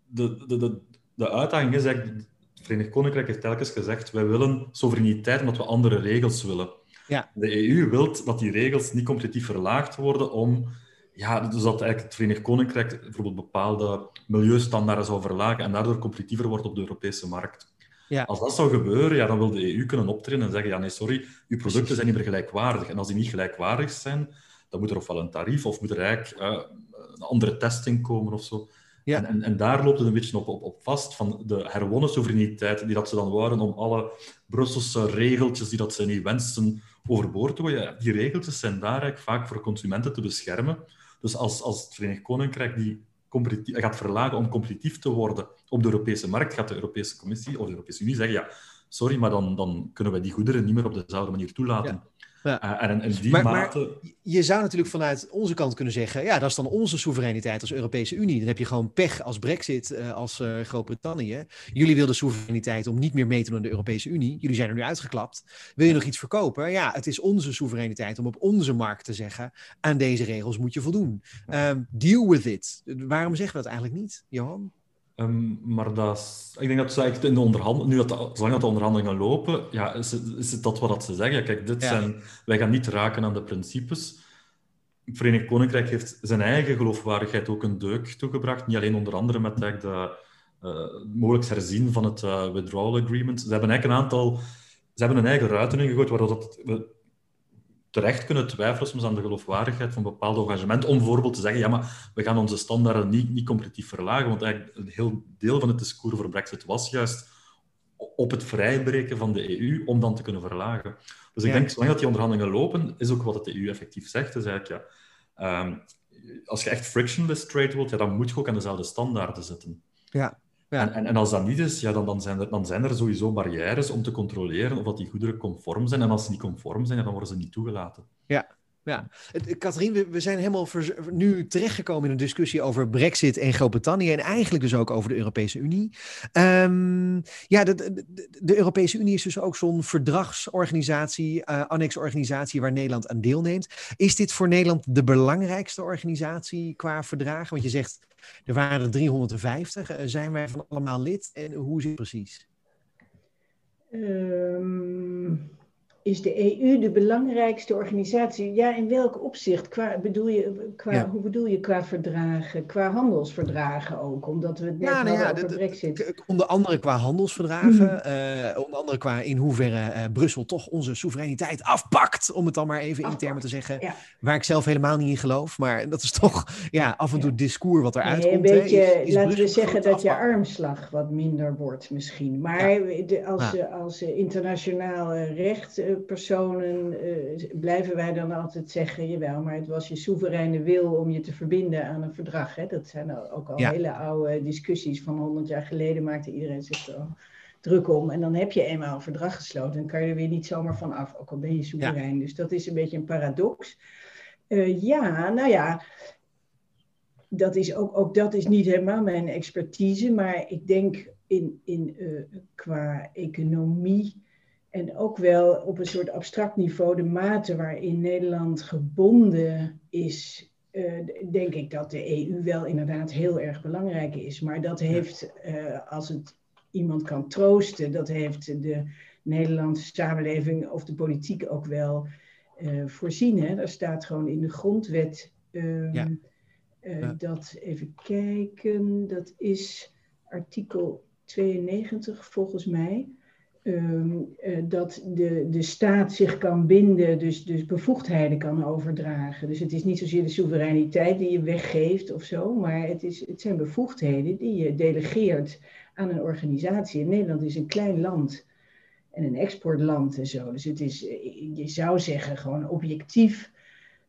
De, de, de, de uitdaging is eigenlijk, het Verenigd Koninkrijk heeft telkens gezegd, wij willen soevereiniteit omdat we andere regels willen. Ja. De EU wil dat die regels niet competitief verlaagd worden om... Ja, dus dat eigenlijk het Verenigd Koninkrijk bijvoorbeeld bepaalde milieustandaarden zou verlagen en daardoor competitiever wordt op de Europese markt. Ja. Als dat zou gebeuren, ja, dan wil de EU kunnen optreden en zeggen, ja nee, sorry, uw producten zijn niet meer gelijkwaardig. En als die niet gelijkwaardig zijn, dan moet er ofwel een tarief of moet er eigenlijk uh, een andere testing komen of zo. Ja. En, en, en, daar loopt het een beetje op, op, op, vast, van de herwonnen soevereiniteit, die dat ze dan wouden om alle Brusselse regeltjes die dat ze niet wensen overboord te gooien. Die regeltjes zijn daar eigenlijk vaak voor consumenten te beschermen. Dus als, als het Verenigd Koninkrijk die gaat verlagen om competitief te worden op de Europese markt, gaat de Europese Commissie of de Europese Unie zeggen, ja, sorry, maar dan, dan kunnen wij die goederen niet meer op dezelfde manier toelaten. Ja. Ja. En in die maar, mate... maar je zou natuurlijk vanuit onze kant kunnen zeggen, ja, dat is dan onze soevereiniteit als Europese Unie. Dan heb je gewoon pech als Brexit, uh, als uh, Groot-Brittannië. Jullie wilden soevereiniteit om niet meer mee te doen aan de Europese Unie. Jullie zijn er nu uitgeklapt. Wil je nog iets verkopen? Ja, het is onze soevereiniteit om op onze markt te zeggen, aan deze regels moet je voldoen. Um, deal with it. Waarom zeggen we dat eigenlijk niet, Johan? Um, maar dat is, ik denk dat ze eigenlijk in de onderhandelingen, nu dat, zolang dat de onderhandelingen lopen, ja, is, het, is het dat wat ze zeggen. Kijk, dit ja. zijn, wij gaan niet raken aan de principes. Het Verenigd Koninkrijk heeft zijn eigen geloofwaardigheid ook een deuk toegebracht. Niet alleen onder andere met de uh, mogelijk herzien van het uh, withdrawal agreement. Ze hebben eigenlijk een aantal... Ze hebben een eigen ruiten ingegooid, waardoor dat, terecht kunnen twijfelen soms aan de geloofwaardigheid van bepaalde engagementen. Om bijvoorbeeld te zeggen, ja, maar we gaan onze standaarden niet, niet competitief verlagen. Want eigenlijk een heel deel van het discours voor Brexit was juist op het vrijbreken van de EU om dan te kunnen verlagen. Dus ik ja. denk, zolang dat die onderhandelingen lopen, is ook wat het EU effectief zegt. Is eigenlijk, ja, um, als je echt frictionless trade wilt, ja, dan moet je ook aan dezelfde standaarden zitten. Ja. Ja. En, en, en, als dat niet is, ja, dan, dan, zijn er, dan zijn er sowieso barrières om te controleren of dat die goederen conform zijn. En als ze niet conform zijn, ja, dan worden ze niet toegelaten. Ja, ja. Katrien, we, we, zijn helemaal nu terechtgekomen in een discussie over Brexit en Groot-Brittannië en eigenlijk dus ook over de Europese Unie. Um, ja, de, de, de, Europese Unie is dus ook zo'n verdragsorganisatie, uh, annexorganisatie waar Nederland aan deelneemt. Is dit voor Nederland de belangrijkste organisatie qua verdragen? Want je zegt, er waren er 350. Uh, zijn wij van allemaal lid? En hoe zit het precies? Um is de EU de belangrijkste organisatie? Ja, in welk opzicht? Qua, bedoel je, qua, Hoe bedoel je qua verdragen? Qua handelsverdragen ook? Omdat we het net ja, nou ja, over brexit... Onder andere qua handelsverdragen. Mm. Uh, onder andere qua in hoeverre uh, Brussel toch onze soevereiniteit afpakt. Om het dan maar even in termen te zeggen. Ja. Waar ik zelf helemaal niet in geloof. Maar dat is toch ja, af en toe het discours wat eruit nee, komt. Een beetje, laten we zeggen dat je armslag wat minder wordt misschien. Maar de, als, als internationaal recht personen uh, blijven wij dan altijd zeggen, jawel, maar het was je soevereine wil om je te verbinden aan een verdrag. Hè? Dat zijn ook al hele oude discussies van 100 jaar geleden, maakte iedereen zich er druk om. En dan heb je eenmaal een verdrag gesloten en kan je er weer niet zomaar van af, ook al ben je soeverein. Dus dat is een beetje een paradox. Uh, ja, nou ja, dat is ook, ook dat is niet helemaal mijn expertise, maar ik denk in, in, uh, qua economie en ook wel op een soort abstract niveau de mate waarin Nederland gebonden is, uh, denk ik dat de EU wel inderdaad heel erg belangrijk is. Maar dat heeft, uh, als het iemand kan troosten, dat heeft de Nederlandse samenleving of de politiek ook wel uh, voorzien. Hè? Er staat gewoon in de grondwet um, ja. Ja. dat, even kijken, dat is artikel 92 volgens mij. Ehm, eh, dat de, de staat zich kan binden, dus, dus bevoegdheden kan overdragen. Dus het is niet zozeer de soevereiniteit die je weggeeft of zo, maar het, is, het zijn bevoegdheden die je delegeert aan een organisatie. En Nederland is een klein land en een exportland en zo. Dus het is, je zou zeggen, gewoon objectief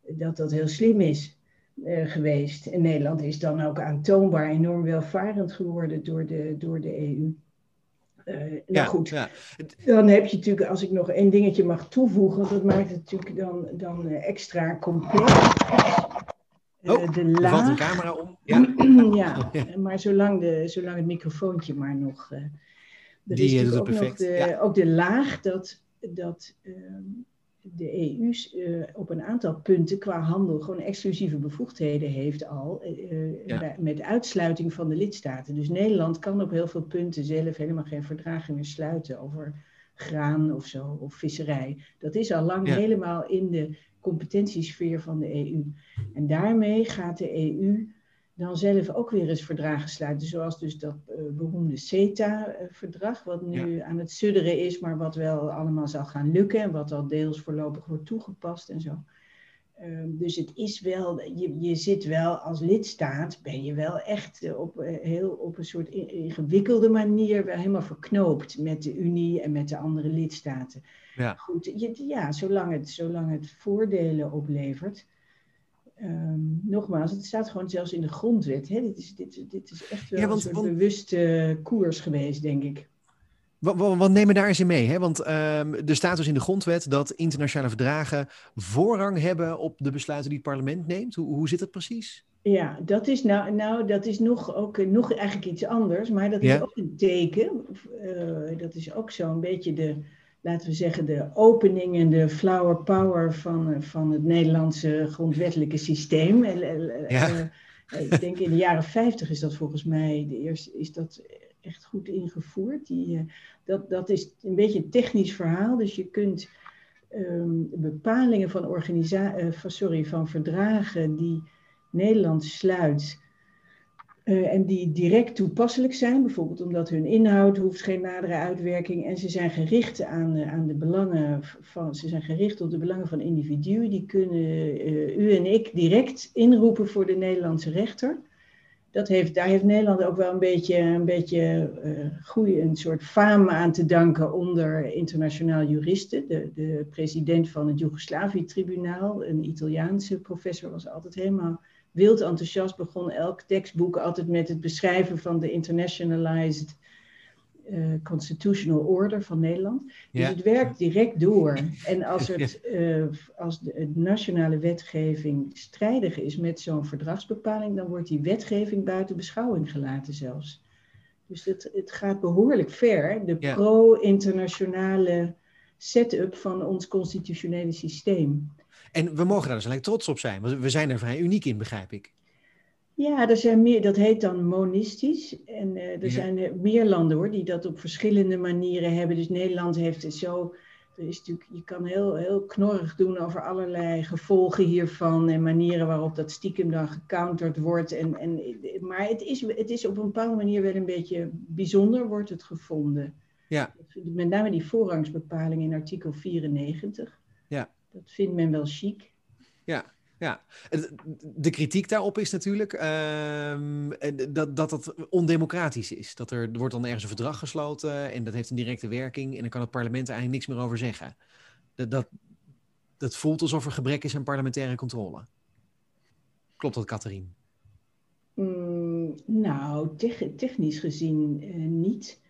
dat dat heel slim is. Uh, geweest. En Nederland is dan ook aantoonbaar enorm welvarend geworden door de, door de EU. Uh, nou ja, goed, ja. dan heb je natuurlijk, als ik nog één dingetje mag toevoegen, dat maakt het natuurlijk dan, dan uh, extra complex. Uh, oh, de laag. valt een camera om. <clears throat> Ja, <clears throat> ja maar zolang, de, zolang het microfoontje maar nog... er Die is doet ook perfect. Nog de, ja. Ook de laag dat, dat ehm, de EU uh, op een aantal punten qua handel gewoon exclusieve bevoegdheden heeft al, uh, met uitsluiting van de lidstaten. Dus Nederland kan op heel veel punten zelf helemaal geen verdragen meer sluiten over graan of zo, of visserij. Dat is al lang helemaal in de competentiesfeer van de EU. En daarmee gaat de EU dan zelf ook weer eens verdragen sluiten. Zoals dus dat uh, beroemde CETA-verdrag, wat nu aan het sudderen is, maar wat wel allemaal zal gaan lukken en wat al deels voorlopig wordt toegepast en zo. Uh, dus het is wel, je, je zit wel als lidstaat, ben je wel echt op, uh, heel, op een soort ingewikkelde manier wel helemaal verknoopt met de Unie en met de andere lidstaten. Ja, Goed, je, ja zolang, het, zolang het voordelen oplevert. Um, nogmaals, het staat gewoon zelfs in de grondwet. Hè? Dit, is, dit, dit is echt wel ja, want, een bewuste koers geweest, denk ik. Wat, nemen daar eens in mee? Hè? Want um, er staat dus in de grondwet dat internationale verdragen voorrang hebben op de besluiten die het parlement neemt. Hoe, hoe zit dat precies? Ja, dat is, nou, nou, dat is nog, ook, nog eigenlijk iets anders, maar dat is ja. ook een teken. Uh, dat is ook zo'n beetje de, laten we zeggen, de opening en de flower power van, van het Nederlandse grondwettelijke systeem. Ja. Uh, ik denk in de jaren 50 is dat volgens mij de eerste, is dat echt goed ingevoerd. Die, dat, dat is een beetje een technisch verhaal. Dus je kunt um, bepalingen van, organisa uh, van, sorry, van verdragen die Nederland sluit uh, en die direct toepasselijk zijn, bijvoorbeeld omdat hun inhoud hoeft geen nadere uitwerking en ze zijn gericht aan, uh, aan de belangen van, ze zijn gericht op de belangen van individuen, die kunnen uh, u en ik direct inroepen voor de Nederlandse rechter. Dat heeft, daar heeft Nederland ook wel een beetje, een beetje goede, een soort faam aan te danken onder internationaal juristen. De, de president van het Joegoslavië-tribunaal, een Italiaanse professor, was altijd helemaal wild enthousiast begon elk tekstboek altijd met het beschrijven van de internationalized uh, constitutional order van Nederland. Dus het werkt direct door. En als, <laughs> het, uh, als de, nationale wetgeving strijdig is met zo'n verdragsbepaling, dan wordt die wetgeving buiten beschouwing gelaten zelfs. Dus het, het gaat behoorlijk ver. De pro-internationale setup van ons constitutionele systeem. En we mogen daar dus eigenlijk trots op zijn, want we zijn er vrij uniek in, begrijp ik. Ja, er zijn meer, dat heet dan monistisch. En uh, er zijn meer landen hoor, die dat op verschillende manieren hebben. Dus Nederland heeft het zo. Er is natuurlijk, je kan heel, heel knorrig doen over allerlei gevolgen hiervan en manieren waarop dat stiekem dan gecounterd wordt. En, en, maar het is, het is op een bepaalde manier wel een beetje bijzonder, wordt het gevonden. Ja. Met name die voorrangsbepaling in artikel 94. Ja. Dat vindt men wel chic. Ja, ja, de kritiek daarop is natuurlijk uh, dat, dat dat ondemocratisch is. Dat er, er wordt dan ergens een verdrag gesloten en dat heeft een directe werking en dan kan het parlement er eigenlijk niks meer over zeggen. Dat, dat, dat voelt alsof er gebrek is aan parlementaire controle. Klopt dat, Catherine? Mm, nou, technisch gezien uh, niet.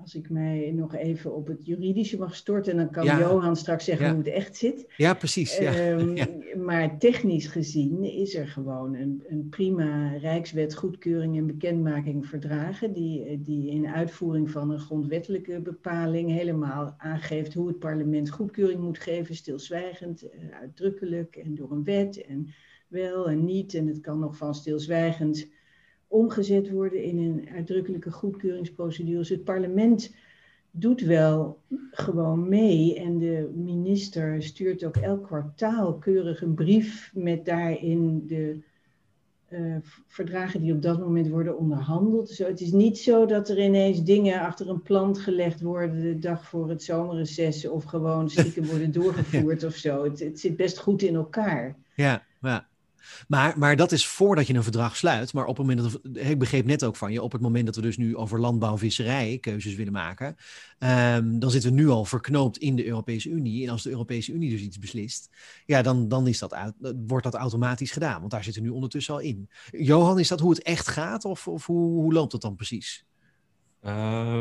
Als ik mij nog even op het juridische mag storten, dan kan Johan straks zeggen hoe het echt zit. Ja, precies. Ja. Ehm, <laughs> maar technisch gezien is er gewoon een, een, prima Rijkswet goedkeuring en bekendmaking verdragen, die, die in uitvoering van een grondwettelijke bepaling helemaal aangeeft hoe het parlement goedkeuring moet geven, stilzwijgend, eh, uitdrukkelijk en door een wet en wel en niet. En het kan nog van stilzwijgend omgezet worden in een uitdrukkelijke goedkeuringsprocedure. Dus het parlement doet wel gewoon mee en de minister stuurt ook elk kwartaal keurig een brief met daarin de uh, verdragen die op dat moment worden onderhandeld. Zo, het is niet zo dat er ineens dingen achter een plant gelegd worden de dag voor het zomerreces of gewoon stiekem worden <laughs> doorgevoerd of zo. Het, het zit best goed in elkaar. Ja, ja. Maar, maar dat is voordat je een verdrag sluit. Maar op het moment dat, ik begreep net ook van je, op het moment dat we dus nu over landbouw en visserij keuzes willen maken, um, dan zitten we nu al verknoopt in de Europese Unie. En als de Europese Unie dus iets beslist, ja, dan, dan is dat uit, wordt dat automatisch gedaan. Want daar zitten we nu ondertussen al in. Johan, is dat hoe het echt gaat? Of, of hoe, hoe loopt het dan precies? Uh,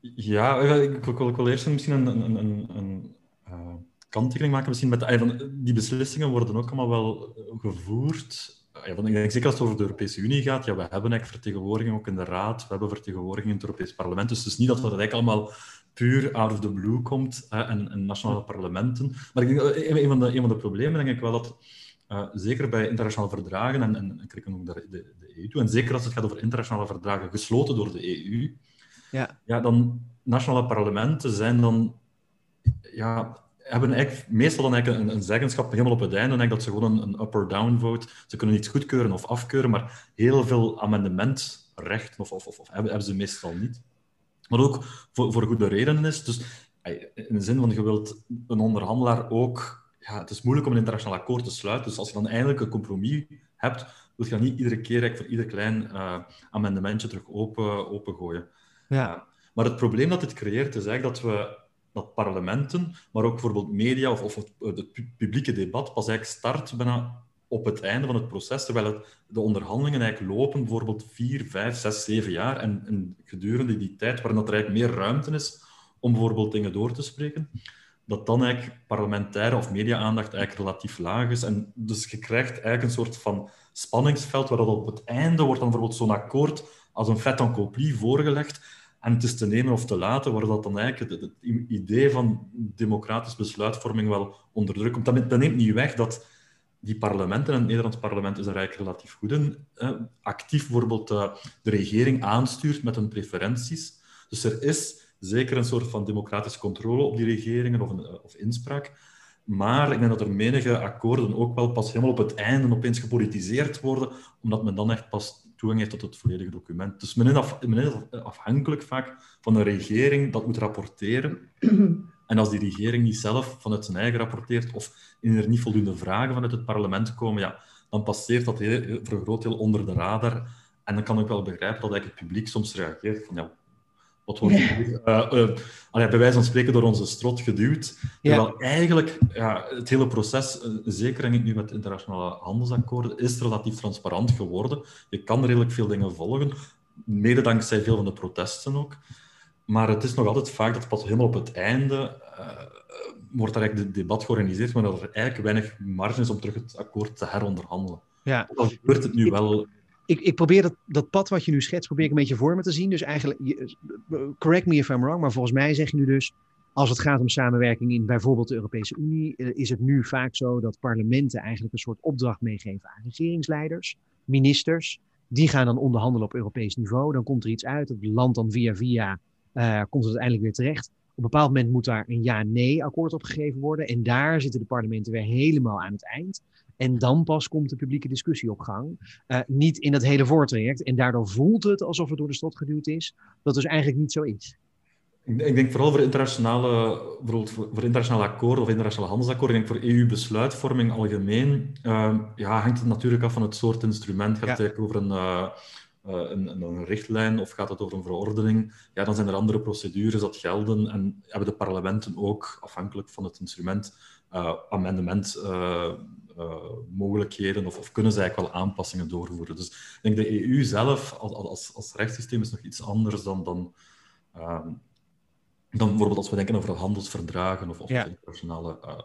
ja, ik wil eerst misschien een, een, een, een uh kanttekening maken misschien met de, die beslissingen worden ook allemaal wel gevoerd. Ja, ik denk zeker als het over de Europese Unie gaat, ja, we hebben eigenlijk vertegenwoordiging ook in de Raad, we hebben vertegenwoordiging in het Europees Parlement. Dus het is niet dat het eigenlijk allemaal puur out of the blue komt hè, en, en nationale parlementen. Maar ik denk, een, van de, een van de problemen denk ik wel dat, uh, zeker bij internationale verdragen, en, en ik reken ook de, de, de EU toe, en zeker als het gaat over internationale verdragen gesloten door de EU, ja. Ja, dan nationale parlementen zijn dan ja, hebben eigenlijk meestal dan eigenlijk een, een zeggenschap helemaal op het einde. En dat ze gewoon een, een up-or-down vote. Ze kunnen iets goedkeuren of afkeuren, maar heel veel amendementrecht of, of, of, of hebben, hebben, ze meestal niet. Maar ook voor, voor goede redenen is. Dus in de zin van je wilt een onderhandelaar ook. Ja, het is moeilijk om een internationaal akkoord te sluiten. Dus als je dan eindelijk een compromis hebt, wil je dan niet iedere keer voor ieder klein uh, amendementje terug open, opengooien. Ja. Uh, maar het probleem dat dit creëert is eigenlijk dat we dat parlementen, maar ook bijvoorbeeld media of, of het, publieke debat pas eigenlijk start bijna op het einde van het proces, terwijl het, de onderhandelingen eigenlijk lopen, bijvoorbeeld vier, vijf, zes, zeven jaar. En, en gedurende die tijd, waarin dat er eigenlijk meer ruimte is om bijvoorbeeld dingen door te spreken, dat dan eigenlijk parlementaire of media-aandacht eigenlijk relatief laag is. En dus je krijgt eigenlijk een soort van spanningsveld, waar dat op het einde wordt dan bijvoorbeeld zo'n akkoord als een fait accompli voorgelegd, en het is te nemen of te laten, waar dat dan eigenlijk het, idee van democratische besluitvorming wel onder druk komt. Dat, neemt niet weg dat die parlementen, en het Nederlands parlement is er eigenlijk relatief goed in, actief bijvoorbeeld uh, de regering aanstuurt met hun preferenties. Dus er is zeker een soort van democratische controle op die regeringen of, eh, of inspraak. Maar ik denk dat er menige akkoorden ook wel pas helemaal op het einde opeens gepolitiseerd worden, omdat men dan echt pas toegang heeft tot het volledige document. Dus men is, af, men is afhankelijk vaak van een regering dat moet rapporteren. <clears throat> En als die regering niet zelf vanuit zijn eigen rapporteert of er niet voldoende vragen vanuit het parlement komen, ja, dan passeert dat heel, voor een groot deel onder de radar. En dan kan ik wel begrijpen dat eigenlijk het publiek soms reageert van ja, wat wordt uh, uh, bij wijze van spreken door onze strot geduwd. Terwijl eigenlijk ja, het hele proces, uh, zeker ik nu met internationale handelsakkoorden, is relatief transparant geworden. Je kan redelijk veel dingen volgen, mede dankzij veel van de protesten ook. maar het is nog altijd vaak dat pas helemaal op het einde uh, wordt daar eigenlijk het debat georganiseerd, maar dat er eigenlijk weinig marge is om terug het akkoord te heronderhandelen. Ja. Dan gebeurt het nu wel ik, ik probeer dat, dat pad wat je nu schetst, probeer ik een beetje voor me te zien. Dus eigenlijk, correct me if I'm wrong, maar volgens mij zeg je nu dus, als het gaat om samenwerking in bijvoorbeeld de Europese Unie, eh, is het nu vaak zo dat parlementen eigenlijk een soort opdracht meegeven aan regeringsleiders, ministers. Die gaan dan onderhandelen op Europees niveau. Dan komt er iets uit, het land dan via via uh, komt het uiteindelijk weer terecht. Op een bepaald moment moet daar een ja-nee akkoord op gegeven worden. En daar zitten de parlementen weer helemaal aan het eind. En dan pas komt de publieke discussie op gang. Uh, niet in dat hele voortraject. En daardoor voelt het alsof het door de strot geduwd is. Dat dus eigenlijk niet zo is. Ik denk vooral voor internationale, bijvoorbeeld voor internationale akkoorden of internationale handelsakkoorden, ik denk voor EU-besluitvorming algemeen, uh, ja, hangt het natuurlijk af van het soort instrument. Gaat het over een, uh, een, een, richtlijn of gaat het over een verordening? Ja, dan zijn er andere procedures dat gelden en hebben de parlementen ook, afhankelijk van het instrument, amendementmogelijkheden of, of, kunnen ze eigenlijk wel aanpassingen doorvoeren. Dus ik denk de EU zelf als, als, als rechtssysteem is nog iets anders dan, dan ehm, dan bijvoorbeeld als we denken over handelsverdragen of, of internationale uh,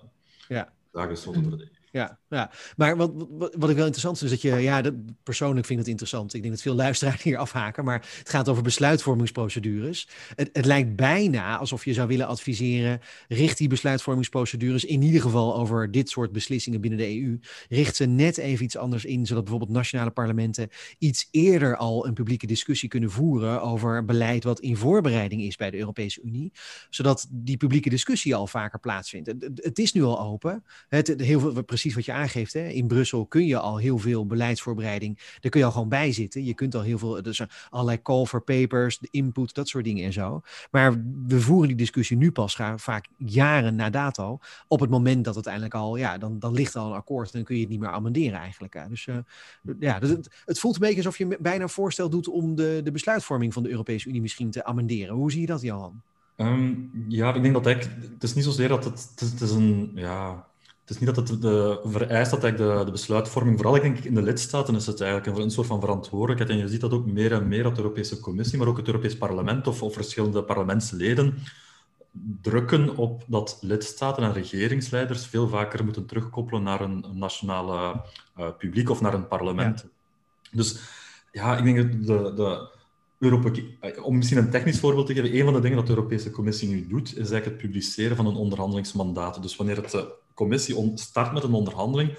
ja. zaken. Ja, ja. maar wat, wat, wat ik wel interessant vind, is dat je, ja, dat, persoonlijk vind ik het interessant. Ik denk dat veel luisteraars hier afhaken, maar het gaat over besluitvormingsprocedures. Het, het lijkt bijna alsof je zou willen adviseren, richt die besluitvormingsprocedures in ieder geval over dit soort beslissingen binnen de EU. Richt ze net even iets anders in, zodat bijvoorbeeld nationale parlementen iets eerder al een publieke discussie kunnen voeren over beleid wat in voorbereiding is bij de Europese Unie, zodat die publieke discussie al vaker plaatsvindt. Het, is nu al open. Het, heel veel, precies wat je aangeeft. Hè? In Brussel kun je al heel veel beleidsvoorbereiding. Daar kun je al gewoon bij zitten. Je kunt al heel veel. Dus allerlei call for papers, de input, dat soort dingen en zo. Maar we voeren die discussie nu pas vaak jaren na dato. Op het moment dat het eindelijk al. Ja, dan, dan ligt al een akkoord. En dan kun je het niet meer amenderen eigenlijk. Dus uh, ja, dus het, voelt een beetje alsof je bijna een voorstel doet om de, de besluitvorming van de Europese Unie misschien te amenderen. Hoe zie je dat, Johan? Um, ja, ik denk dat eigenlijk, het is niet zozeer dat het, het is een, ja, het is niet dat het de, vereist dat de, de besluitvorming, vooral denk ik in de lidstaten, is het eigenlijk een, een, soort van verantwoordelijkheid. En je ziet dat ook meer en meer dat de Europese Commissie, maar ook het Europees Parlement of, of verschillende parlementsleden drukken op dat lidstaten en regeringsleiders veel vaker moeten terugkoppelen naar een, nationale uh, publiek of naar een parlement. Dus ja, ik denk dat de, de Europa, eh, om misschien een technisch voorbeeld te geven, een van de dingen dat de Europese Commissie nu doet, is eigenlijk het publiceren van een onderhandelingsmandaat. Dus wanneer het eh, commissie start met een onderhandeling,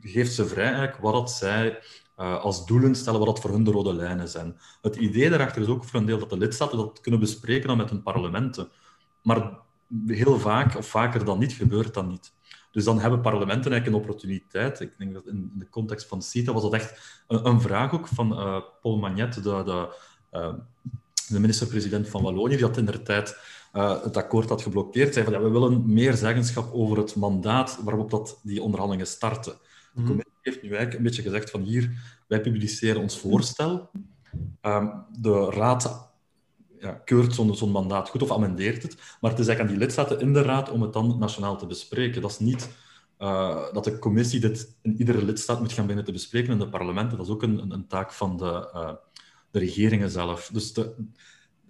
geeft ze vrij eigenlijk wat dat zij uh, als doelen stellen, wat dat voor hun de rode lijnen zijn. Het idee daarachter is ook voor een deel dat de lidstaten dat kunnen bespreken dan met hun parlementen. Maar heel vaak, of vaker dan niet, gebeurt dat niet. Dus dan hebben parlementen eigenlijk een opportuniteit. Ik denk dat in de context van CETA was dat echt een, vraag ook van uh, Paul Magnet, de, uh, de minister-president van Wallonië, die had in tijd uh, het akkoord had geblokkeerd, zei van ja, we willen meer zeggenschap over het mandaat waarop dat die onderhandelingen starten. De mhm. commissie heeft nu eigenlijk een beetje gezegd van hier, wij publiceren ons voorstel. Um, de raad ja, keurt zo'n mandaat goed of amendeert het, maar het is eigenlijk aan die lidstaten in de raad om het dan nationaal te bespreken. Dat is niet uh, dat de commissie dit in iedere lidstaat moet gaan beginnen te bespreken in de parlementen. Dat is ook een, een, een taak van de, uh, de regeringen zelf. Dus de,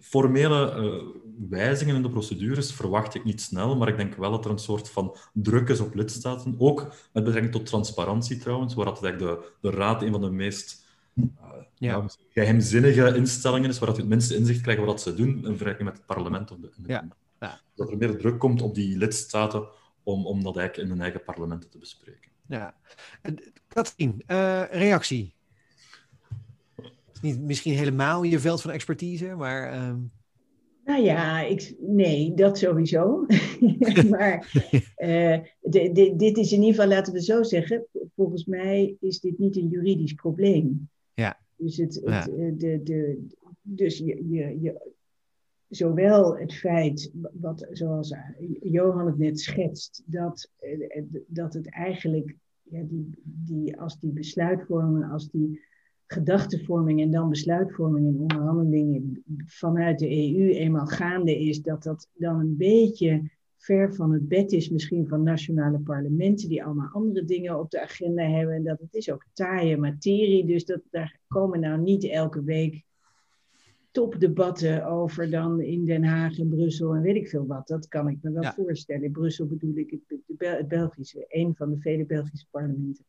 formele uh, wijzigingen in de procedures verwacht ik niet snel, maar ik denk wel dat er een soort van druk is op lidstaten, ook met betrekking tot transparantie trouwens, waar dat eigenlijk de, de Raad een van de meest uh, ja. geheimzinnige instellingen is, waar dat het minste inzicht krijgen wat ze doen in vergelijking met het parlement. Of de, ja. Ja. Dat er meer druk komt op die lidstaten om, om dat eigenlijk in hun eigen parlementen te bespreken. Ja. Katrien, uh, reactie? Niet misschien helemaal je veld van expertise, maar. Ehm, nou ja, ik, nee, dat sowieso. <laughs> maar <laughs> uh, dit is in ieder geval, laten we zo zeggen, volgens mij is dit niet een juridisch probleem. Ja. Dus, het, het eh, de, de, dus je, je, je, zowel het feit, wat, zoals Johan het net schetst, dat, eh, dat het eigenlijk, ja, die, die, als die besluitvorming, als die gedachtenvorming en dan besluitvorming en onderhandelingen vanuit de EU eenmaal gaande is, dat dat dan een beetje ver van het bed is, misschien van nationale parlementen die allemaal andere dingen op de agenda hebben. En dat het is ook taaie materie, dus dat, daar komen nou niet elke week topdebatten over dan in Den Haag en Brussel en weet ik veel wat. Dat kan ik me wel voorstellen. In Brussel bedoel ik het, het Belgische, een van de vele Belgische parlementen.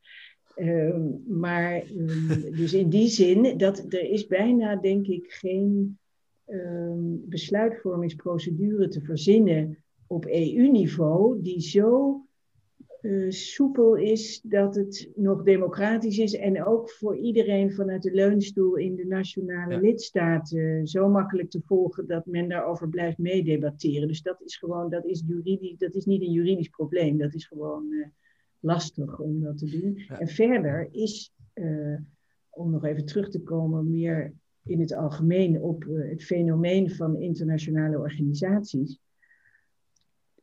Ehm, maar ehm, dus in die zin, dat, er is bijna denk ik geen ehm, besluitvormingsprocedure te verzinnen op EU-niveau die zo uh, soepel is dat het nog democratisch is en ook voor iedereen vanuit de leunstoel in de nationale lidstaten zo makkelijk te volgen dat men daarover blijft meedebatteren. Dus dat is gewoon, dat is juridisch, dat is niet een juridisch probleem, dat is gewoon uh, lastig om dat te doen. En verder is, uh, om nog even terug te komen, meer in het algemeen op het fenomeen van internationale organisaties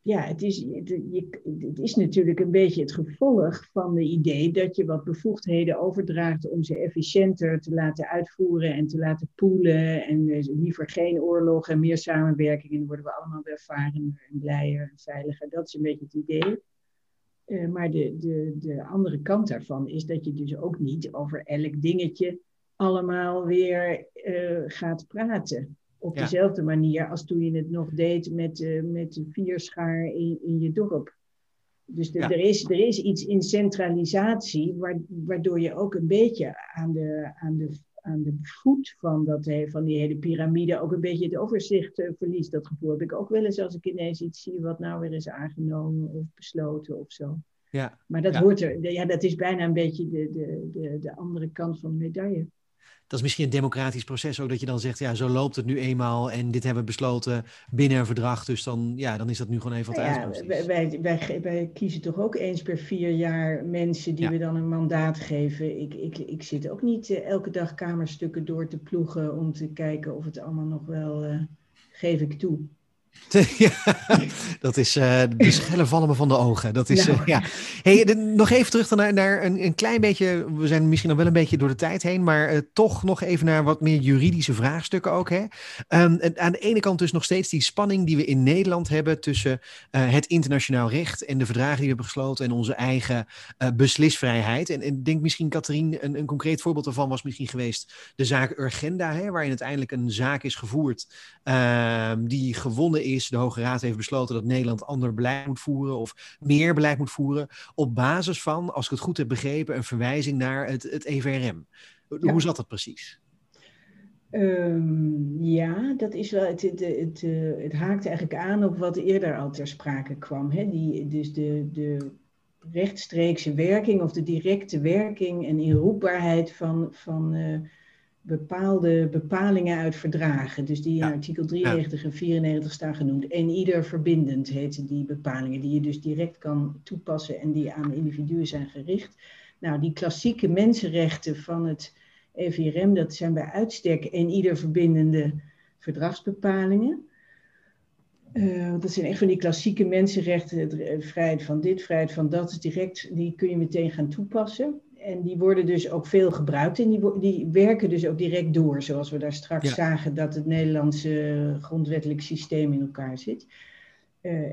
ja, het is, het, je, het is natuurlijk een beetje het gevolg van de idee dat je wat bevoegdheden overdraagt om ze efficiënter te laten uitvoeren en te laten poelen. En dus liever geen oorlog en meer samenwerking. En dan worden we allemaal ervarener en blijer en veiliger. Dat is een beetje het idee. Uh, maar de, de, de andere kant daarvan is dat je dus ook niet over elk dingetje allemaal weer uh, gaat praten. Op dezelfde manier als toen je het nog deed met, uh, met de vierschaar in, in je dorp. Dus de, er, is, er is iets in centralisatie, waardoor je ook een beetje aan de, aan de, aan de voet van, dat, van die hele piramide ook een beetje het overzicht uh, verliest. Dat gevoel heb ik ook wel eens als ik ineens iets zie wat nou weer is aangenomen of besloten of zo. Ja. Maar dat, Hoort er, ja, dat is bijna een beetje de, de, de, de andere kant van de medaille dat is misschien een democratisch proces ook, dat je dan zegt, ja, zo loopt het nu eenmaal en dit hebben we besloten binnen een verdrag, dus dan, ja, dan is dat nu gewoon even wat nou ja, wij, wij, wij, wij, kiezen toch ook eens per vier jaar mensen die we dan een mandaat geven. Ik, ik, ik zit ook niet uh, elke dag kamerstukken door te ploegen om te kijken of het allemaal nog wel, uh, geef ik toe. <laughs> ja, dat is uh, de schelle vallen me van de ogen. Dat is, uh, ja. Hey, nog even terug naar, naar een, een, klein beetje. We zijn misschien nog wel een beetje door de tijd heen, maar uh, toch nog even naar wat meer juridische vraagstukken ook. Hè? Um, aan de ene kant dus nog steeds die spanning die we in Nederland hebben tussen het internationaal recht en de verdragen die we hebben gesloten en onze eigen beslisvrijheid. En ik denk misschien, Katrien, een, een concreet voorbeeld daarvan was misschien geweest de zaak Urgenda, hè, waarin uiteindelijk een zaak is gevoerd ehm, die gewonnen is, de Hoge Raad heeft besloten dat Nederland ander beleid moet voeren of meer beleid moet voeren, op basis van, als ik het goed heb begrepen, een verwijzing naar het, het EVRM. Hoe zat dat precies? Um, ja, dat is wel. Het, het, het, eh, het, haakt eigenlijk aan op wat eerder al ter sprake kwam. Hè? Die, dus de, de rechtstreekse werking of de directe werking en inroepbaarheid van, van uh, bepaalde bepalingen uit verdragen. Dus die in artikel 93 en 94 staan genoemd. En ieder verbindend heten die bepalingen, die je dus direct kan toepassen en die aan individuen zijn gericht. Nou, die klassieke mensenrechten van het EVRM, dat zijn bij uitstek en ieder verbindende verdragsbepalingen. Uh, dat zijn echt van die klassieke mensenrechten, vrijheid van dit, vrijheid van dat, direct, die kun je meteen gaan toepassen en die worden dus ook veel gebruikt en die, die werken dus ook direct door, zoals we daar straks zagen dat het Nederlandse grondwettelijk systeem in elkaar zit. Uh,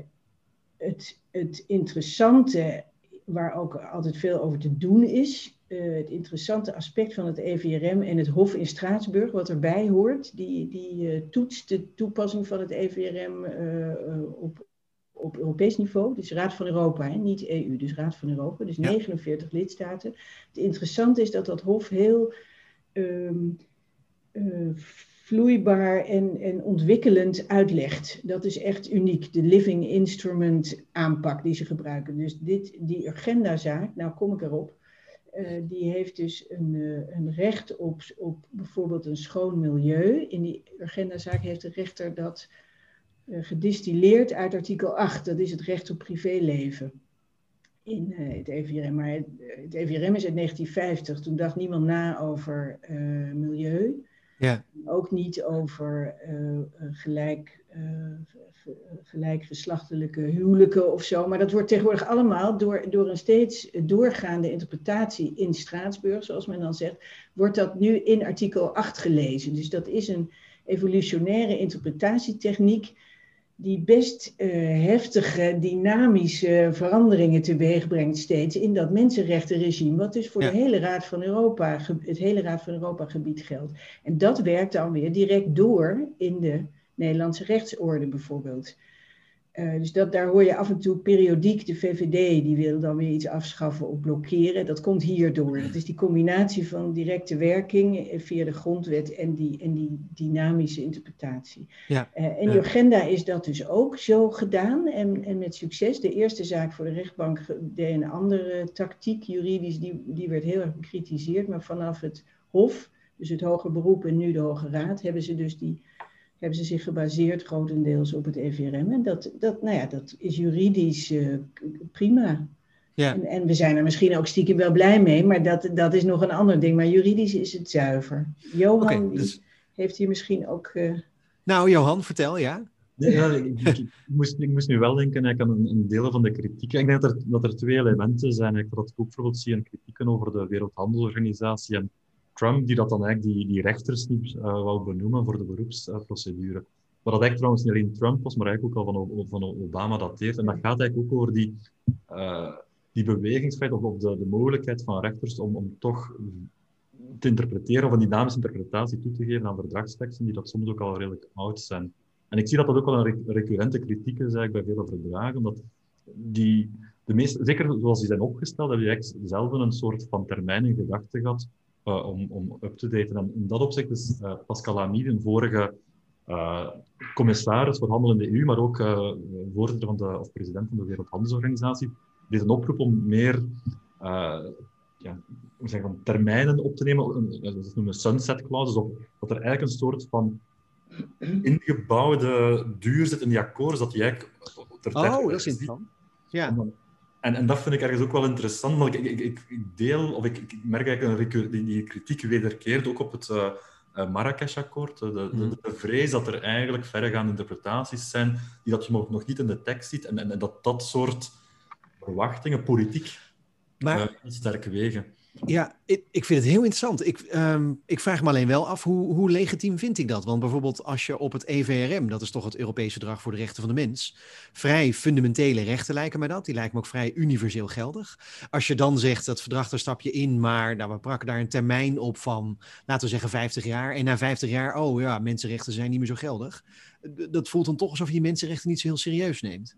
het, het interessante, waar ook altijd veel over te doen is, uh, het interessante aspect van het EVRM en het Hof in Straatsburg, wat erbij hoort, die, die uh, toetst de toepassing van het EVRM op, op Europees niveau, dus Raad van Europa, hè, niet EU, dus Raad van Europa, dus 49 lidstaten. Het interessante is dat dat Hof heel um, uh, vloeibaar en, en ontwikkelend uitlegt. Dat is echt uniek, de living instrument aanpak die ze gebruiken. Dus dit, die agendazaak, nou kom ik erop, uh, die heeft dus een, uh, een recht op, op bijvoorbeeld een schoon milieu. In die agendazaak heeft de rechter dat eh, gedistilleerd uit artikel 8. Dat is het recht op privéleven in uh, het EVRM. Maar het, het, EVRM is uit 1950. Toen dacht niemand na over uh, milieu. Ja. Ook niet over uh, gelijk, gelijkgeslachtelijke huwelijken of zo. Maar dat wordt tegenwoordig allemaal door, door een steeds doorgaande interpretatie in Straatsburg, zoals men dan zegt, wordt dat nu in artikel 8 gelezen. Dus dat is een evolutionaire interpretatietechniek die best uh, heftige, dynamische veranderingen teweeg brengt steeds in dat mensenrechtenregime, wat dus voor de hele Raad van Europa, het hele Raad van Europa gebied geldt. En dat werkt dan weer direct door in de Nederlandse rechtsorde bijvoorbeeld. Uh, dus dat, daar hoor je af en toe periodiek de VVD, die wil dan weer iets afschaffen of blokkeren. Dat komt hierdoor. Dat is die combinatie van directe werking eh, via de grondwet en die, en die dynamische interpretatie. Ja, uh, en in agenda is dat dus ook zo gedaan en, en met succes. De eerste zaak voor de rechtbank deed een andere tactiek, juridisch, die, die werd heel erg bekritiseerd. Maar vanaf het Hof, dus het Hoger Beroep en nu de Hoge Raad, hebben ze dus die hebben ze zich gebaseerd grotendeels op het EVRM. En dat, dat, nou ja, dat is juridisch uh, prima. Ja. En, en, we zijn er misschien ook stiekem wel blij mee, maar dat, dat is nog een ander ding. Maar juridisch is het zuiver. Johan dus... heeft hier misschien ook. Uh... Nou, Johan, vertel ja. ja ik, ik, moest, ik moest nu wel denken aan een, een deel van de kritiek. Ik denk dat er, dat er twee elementen zijn. Ik dat ik ook bijvoorbeeld zie een kritieken over de Wereldhandelsorganisatie en Trump die dat dan eigenlijk die, die rechters niet uh, wou benoemen voor de beroepsprocedure. Wat dat eigenlijk trouwens niet alleen Trump was, maar eigenlijk ook al van, van Obama dateert. En dat gaat eigenlijk ook over die, uh, die bewegingsfeit of, of de, de mogelijkheid van rechters om, om toch te interpreteren of een dynamische interpretatie toe te geven aan verdragsteksten die dat soms ook al redelijk oud zijn. En ik zie dat dat ook wel een recurrente kritiek is eigenlijk bij vele verdragen, omdat die, de meeste, zeker zoals die zijn opgesteld, heb je eigenlijk zelf een soort van termijn in gedachten gehad uh, om, om up te daten. En in dat opzicht is uh, Pascal Lamy, een vorige uh, commissaris voor handel in de EU, maar ook voorzitter van de, of president van de Wereldhandelsorganisatie, deed een oproep om meer ja, zeggen, termijnen op te nemen, dat noemen sunset clauses, of dat er eigenlijk een soort van ingebouwde duur zit in die akkoorden, dat die eigenlijk... Oh, dat is interessant. Ja. En, en dat vind ik ergens ook wel interessant, want ik, ik, ik deel, of ik, ik merk eigenlijk een, die, die kritiek wederkeert ook op het uh, Marrakesh-akkoord. De, de, mhm. de, vrees dat er eigenlijk verregaande interpretaties zijn die dat je nog niet in de tekst ziet en, en, dat dat soort verwachtingen politiek maar, uh, sterk wegen. Ja, ik, ik vind het heel interessant. Ik, um, ik vraag me alleen wel af, hoe, hoe legitiem vind ik dat? Want bijvoorbeeld als je op het EVRM, dat is toch het Europees Verdrag voor de Rechten van de Mens, vrij fundamentele rechten lijken mij dat. Die lijken me ook vrij universeel geldig. Als je dan zegt, dat verdrag, daar stap je in, maar nou, we prakken daar een termijn op van, laten we zeggen, 50 jaar. En na 50 jaar, oh ja, mensenrechten zijn niet meer zo geldig. Dat voelt dan toch alsof je mensenrechten niet zo heel serieus neemt.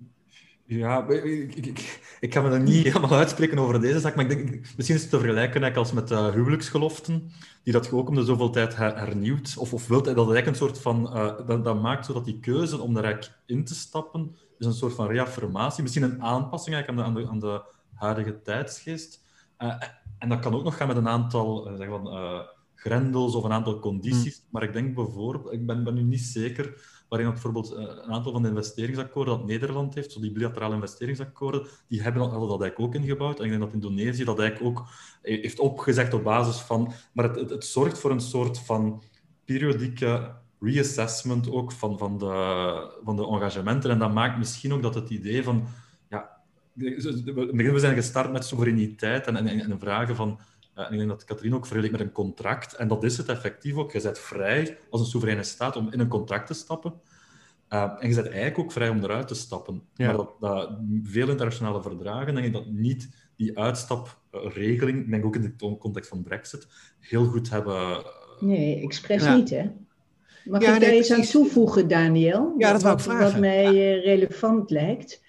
Ja, ik, ik, ik, kan me er niet helemaal uitspreken over deze zaak, maar ik denk, misschien is het te vergelijken als met uh, huwelijksgeloften, die dat je ook om de zoveel tijd hernieuwt. Of, of wilt dat eigenlijk een soort van... Uh, dat, dat, maakt zodat die keuze om er eigenlijk in te stappen, is een soort van reaffirmatie, misschien een aanpassing eigenlijk aan, de, aan, de, aan de huidige tijdsgeest. Uh, en dat kan ook nog gaan met een aantal zeg van, grendels of een aantal condities. Hmm. Maar ik denk bijvoorbeeld, ik ben, ben nu niet zeker waarin bijvoorbeeld eh, een aantal van de investeringsakkoorden dat Nederland heeft, zo die bilaterale investeringsakkoorden, die hebben dat, dat eigenlijk ook ingebouwd. En ik denk dat Indonesië dat eigenlijk ook heeft opgezegd op basis van... Maar het, het, het zorgt voor een soort van periodieke reassessment ook van, van, de, van de engagementen. En dat maakt misschien ook dat het idee van... Ja, we zijn gestart met soevereiniteit en, en, en vragen van en ik denk dat Katrien ook vergelijkt met een contract. En dat is het effectief ook. Je bent vrij als een soevereine staat om in een contract te stappen. Uh, en je bent eigenlijk ook vrij om eruit te stappen. Maar dat, dat, veel internationale verdragen, denk ik dat niet die uitstapregeling, ik denk ook in de context van Brexit, heel goed hebben. Uh, nee, expres niet, hè? Mag ja, ik daar eens aan toevoegen, Daniel? Ja, dat wou ik vragen. Wat mij uh, relevant lijkt.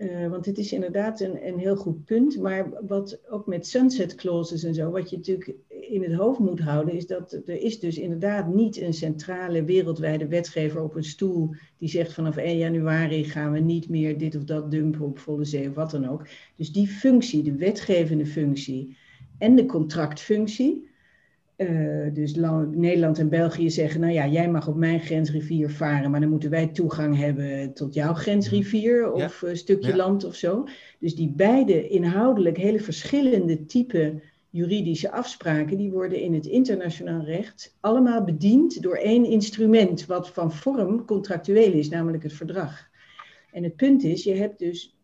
Uh, want het is inderdaad een, een heel goed punt. Maar wat ook met sunset clauses en zo, wat je natuurlijk in het hoofd moet houden, is dat er is dus inderdaad niet een centrale wereldwijde wetgever op een stoel die zegt vanaf 1 januari gaan we niet meer dit of dat dumpen op volle zee of wat dan ook. Dus die functie, de wetgevende functie en de contractfunctie, uh, dus Nederland en België zeggen, nou ja, jij mag op mijn grensrivier varen, maar dan moeten wij toegang hebben tot jouw grensrivier of een stukje land of zo. Dus die beide inhoudelijk hele verschillende type juridische afspraken, die worden in het internationaal recht allemaal bediend door één instrument, wat van vorm contractueel is, namelijk het verdrag. En het punt is, je hebt dus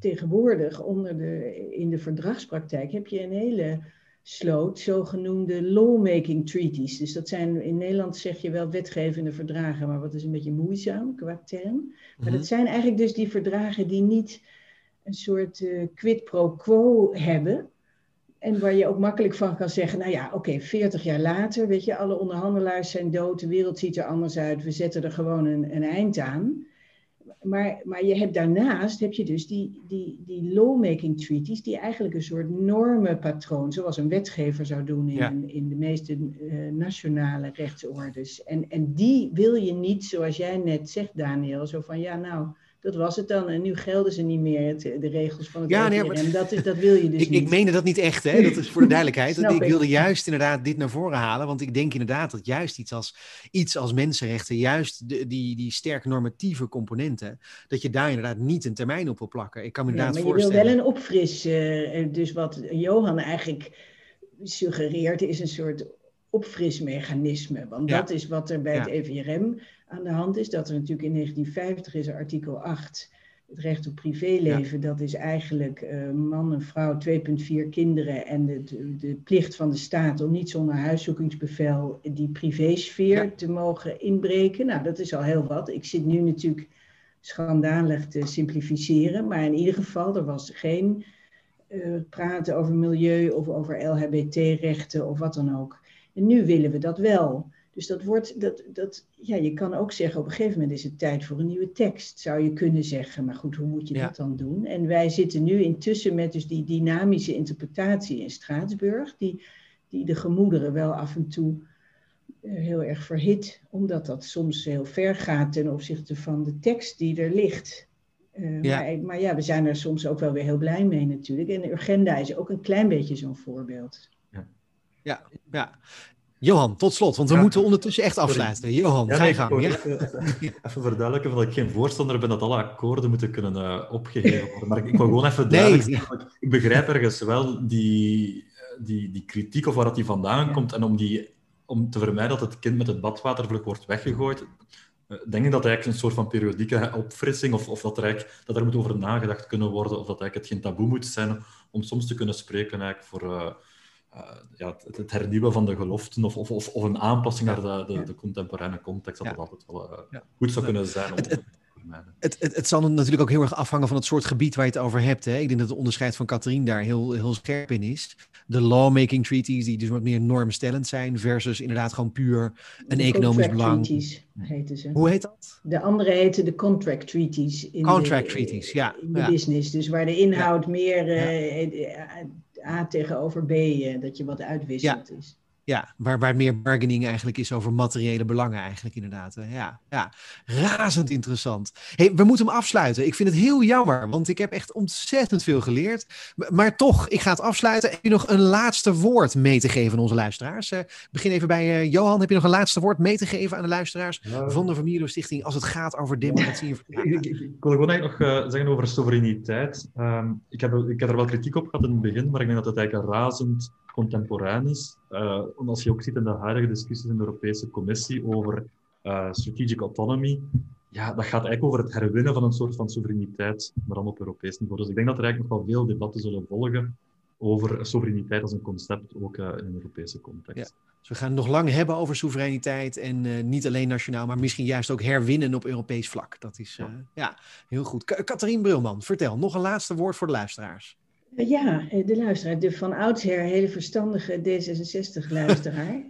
tegenwoordig onder de, in de verdragspraktijk heb je een hele sloot, zogenoemde lawmaking treaties. Dus dat zijn, in Nederland zeg je wel wetgevende verdragen, maar wat is een beetje moeizaam qua term. Maar dat mhm. zijn eigenlijk dus die verdragen die niet een soort uh, quid pro quo hebben. En waar je ook makkelijk van kan zeggen, nou ja, oké, okay, 40 jaar later, weet je, alle onderhandelaars zijn dood, de wereld ziet er anders uit, we zetten er gewoon een, een eind aan maar, maar je hebt daarnaast heb je dus die, die, die lawmaking treaties, die eigenlijk een soort normenpatroon, zoals een wetgever zou doen in, in de meeste uh, nationale rechtsorders. En, en die wil je niet, zoals jij net zegt, Daniel, zo van ja, nou, dat was het dan. En nu gelden ze niet meer, het, de regels van het ja, nee, maar, dat, is, dat wil je dus ik, niet. Ik meende dat niet echt, hè? dat is voor de <laughs> duidelijkheid. ik, wilde juist inderdaad dit naar voren halen, want ik denk inderdaad dat juist iets als, iets als mensenrechten, juist de, die, die sterk normatieve componenten, dat je daar inderdaad niet een termijn op wil plakken. Ik kan me inderdaad ja, maar voorstellen... je wil wel een opfris, uh, dus wat Johan eigenlijk suggereert, is een soort opfrismechanisme. Want dat is wat er bij het EVRM aan de hand is. Dat er natuurlijk in 1950 is artikel 8, het recht op privéleven. Dat is eigenlijk uh, man en vrouw, 2,4 kinderen en de, de, plicht van de staat om niet zonder huiszoekingsbevel die privésfeer te mogen inbreken. Nou, dat is al heel wat. Ik zit nu natuurlijk schandalig te simplificeren, maar in ieder geval, er was geen uh, praten over milieu of over LHBT-rechten of wat dan ook. En nu willen we dat wel. Dus dat wordt, dat, dat, ja, je kan ook zeggen, op een gegeven moment is het tijd voor een nieuwe tekst, zou je kunnen zeggen. Maar goed, hoe moet je dat dan doen? En wij zitten nu intussen met dus die dynamische interpretatie in Straatsburg, die, die de gemoederen wel af en toe eh, heel erg verhit, omdat dat soms heel ver gaat ten opzichte van de tekst die er ligt. Uh, ja. Maar, maar, ja, we zijn er soms ook wel weer heel blij mee natuurlijk. En Urgenda is ook een klein beetje zo'n voorbeeld. Ja, ja. Johan, tot slot, want we moeten ondertussen echt afsluiten. Johan, ja, ga je gang. Ja? Even, verduidelijken dat ik geen voorstander ben dat alle akkoorden moeten kunnen uh, opgegeven worden. Maar ik wil gewoon even duidelijk nee. Ik begrijp ergens wel die, die, die kritiek of waar dat die vandaan komt. En om, die, om te vermijden dat het kind met het badwatervlug wordt weggegooid, denk ik dat eigenlijk een soort van periodieke opfrissing, of, of dat, er eigenlijk, dat er moet over nagedacht kunnen worden, of dat eigenlijk het geen taboe moet zijn om soms te kunnen spreken eigenlijk voor... Uh, uh, ja, het, het, hernieuwen van de geloften of, of, of een aanpassing naar de, de, de contemporaine context, dat dat altijd wel uh, goed zou kunnen zijn. Om, het, het, het, het, zal natuurlijk ook heel erg afhangen van het soort gebied waar je het over hebt. Hè? Ik denk dat het onderscheid van Katrien daar heel, heel scherp in is. De lawmaking treaties, die dus wat meer normstellend zijn, versus inderdaad gewoon puur een de economisch belang. treaties heten ze. Hoe heet dat? De andere heten de contract treaties. In contract de, treaties, ja. In de business, dus waar de inhoud meer uh, A tegenover B, uh, dat je wat uitwisselt is. Ja, waar, waar meer bargaining eigenlijk is over materiële belangen eigenlijk inderdaad. Ja, ja. razend interessant. Hey, we moeten hem afsluiten. Ik vind het heel jammer, want ik heb echt ontzettend veel geleerd. Maar toch, ik ga het afsluiten. Heb je nog een laatste woord mee te geven aan onze luisteraars? Uh, begin even bij uh, Johan. Heb je nog een laatste woord mee te geven aan de luisteraars van de Familie Stichting als het gaat over democratie en <laughs> ik, ik, ik, wil gewoon eigenlijk nog zeggen over soevereiniteit. Um, ik, heb, ik heb er wel kritiek op gehad in het begin, maar ik denk dat het eigenlijk een razend contemporain is. Uh, als je ook ziet in de huidige discussies in de Europese Commissie over uh, strategic autonomy, ja, dat gaat eigenlijk over het herwinnen van een soort van soevereiniteit, maar dan op Europees niveau. Dus ik denk dat er eigenlijk nog wel veel debatten zullen volgen over soevereiniteit als een concept, ook uh, in een Europese context. Ja. Dus we gaan het nog lang hebben over soevereiniteit en uh, niet alleen nationaal, maar misschien juist ook herwinnen op Europees vlak. Dat is uh, ja. ja. heel goed. Katrien Brulman, vertel, nog een laatste woord voor de luisteraars. Ja, eh, de luisteraar, de van oudsher hele verstandige D66-luisteraar.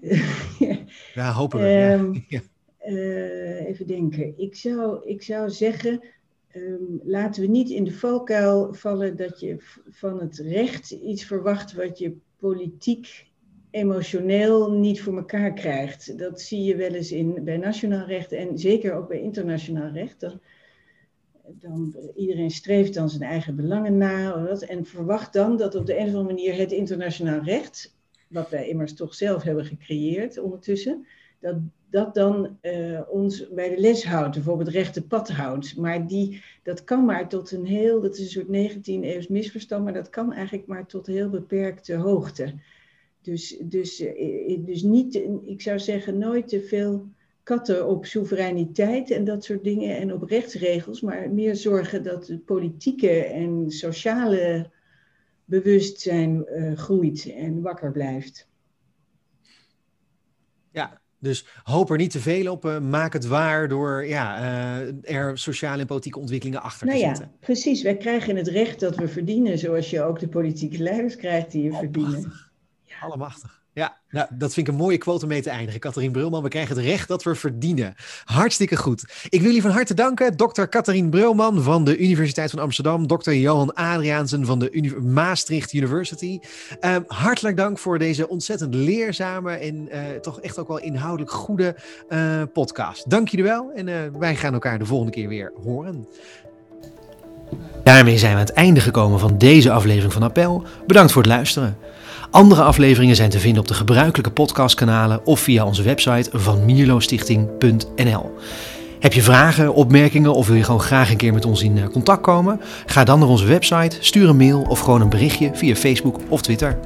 <laughs> ja, hopelijk. Um, ja. <laughs> Uh, even denken. Ik zou, ik zou zeggen, um, laten we niet in de valkuil vallen dat je van het recht iets verwacht wat je politiek, emotioneel niet voor elkaar krijgt. Dat zie je wel eens in, bij nationaal recht en zeker ook bij internationaal recht. Dan, dan, iedereen streeft dan zijn eigen belangen na en verwacht dan dat op de een of andere manier het internationaal recht, wat wij immers toch zelf hebben gecreëerd ondertussen, dat dat dan uh, ons bij de les houdt, bijvoorbeeld rechte pad houdt. Maar die, dat kan maar tot een heel, dat is een soort 19e eeuws misverstand, maar dat kan eigenlijk maar tot heel beperkte hoogte. Dus, dus, uh, dus niet, ik zou zeggen, nooit te veel katten op soevereiniteit en dat soort dingen en op rechtsregels, maar meer zorgen dat de politieke en sociale bewustzijn uh, groeit en wakker blijft. Ja, dus hoop er niet te veel op. Uh, maak het waar door ja, uh, er sociale en politieke ontwikkelingen achter nou te ja, zetten. Precies, wij krijgen het recht dat we verdienen, zoals je ook de politieke leiders krijgt die je verdienen. Ja. Allemachtig. Ja, nou, dat vind ik een mooie quote om mee te eindigen. Katarien Brulman, we krijgen het recht dat we verdienen. Hartstikke goed. Ik wil jullie van harte danken. Dr. Katarien Brulman van de Universiteit van Amsterdam. Dr. Johan Adriaansen van de Maastricht University. Uh, hartelijk dank voor deze ontzettend leerzame en uh, toch echt ook wel inhoudelijk goede uh, podcast. Dank jullie wel en eh, wij gaan elkaar de volgende keer weer horen. Daarmee zijn we aan het einde gekomen van deze aflevering van Appel. Bedankt voor het luisteren. Andere afleveringen zijn te vinden op de gebruikelijke podcastkanalen of via onze website van mierlostichting.nl. Heb je vragen, opmerkingen of wil je gewoon graag een keer met ons in contact komen? Ga dan naar onze website, stuur een mail of gewoon een berichtje via Facebook of Twitter.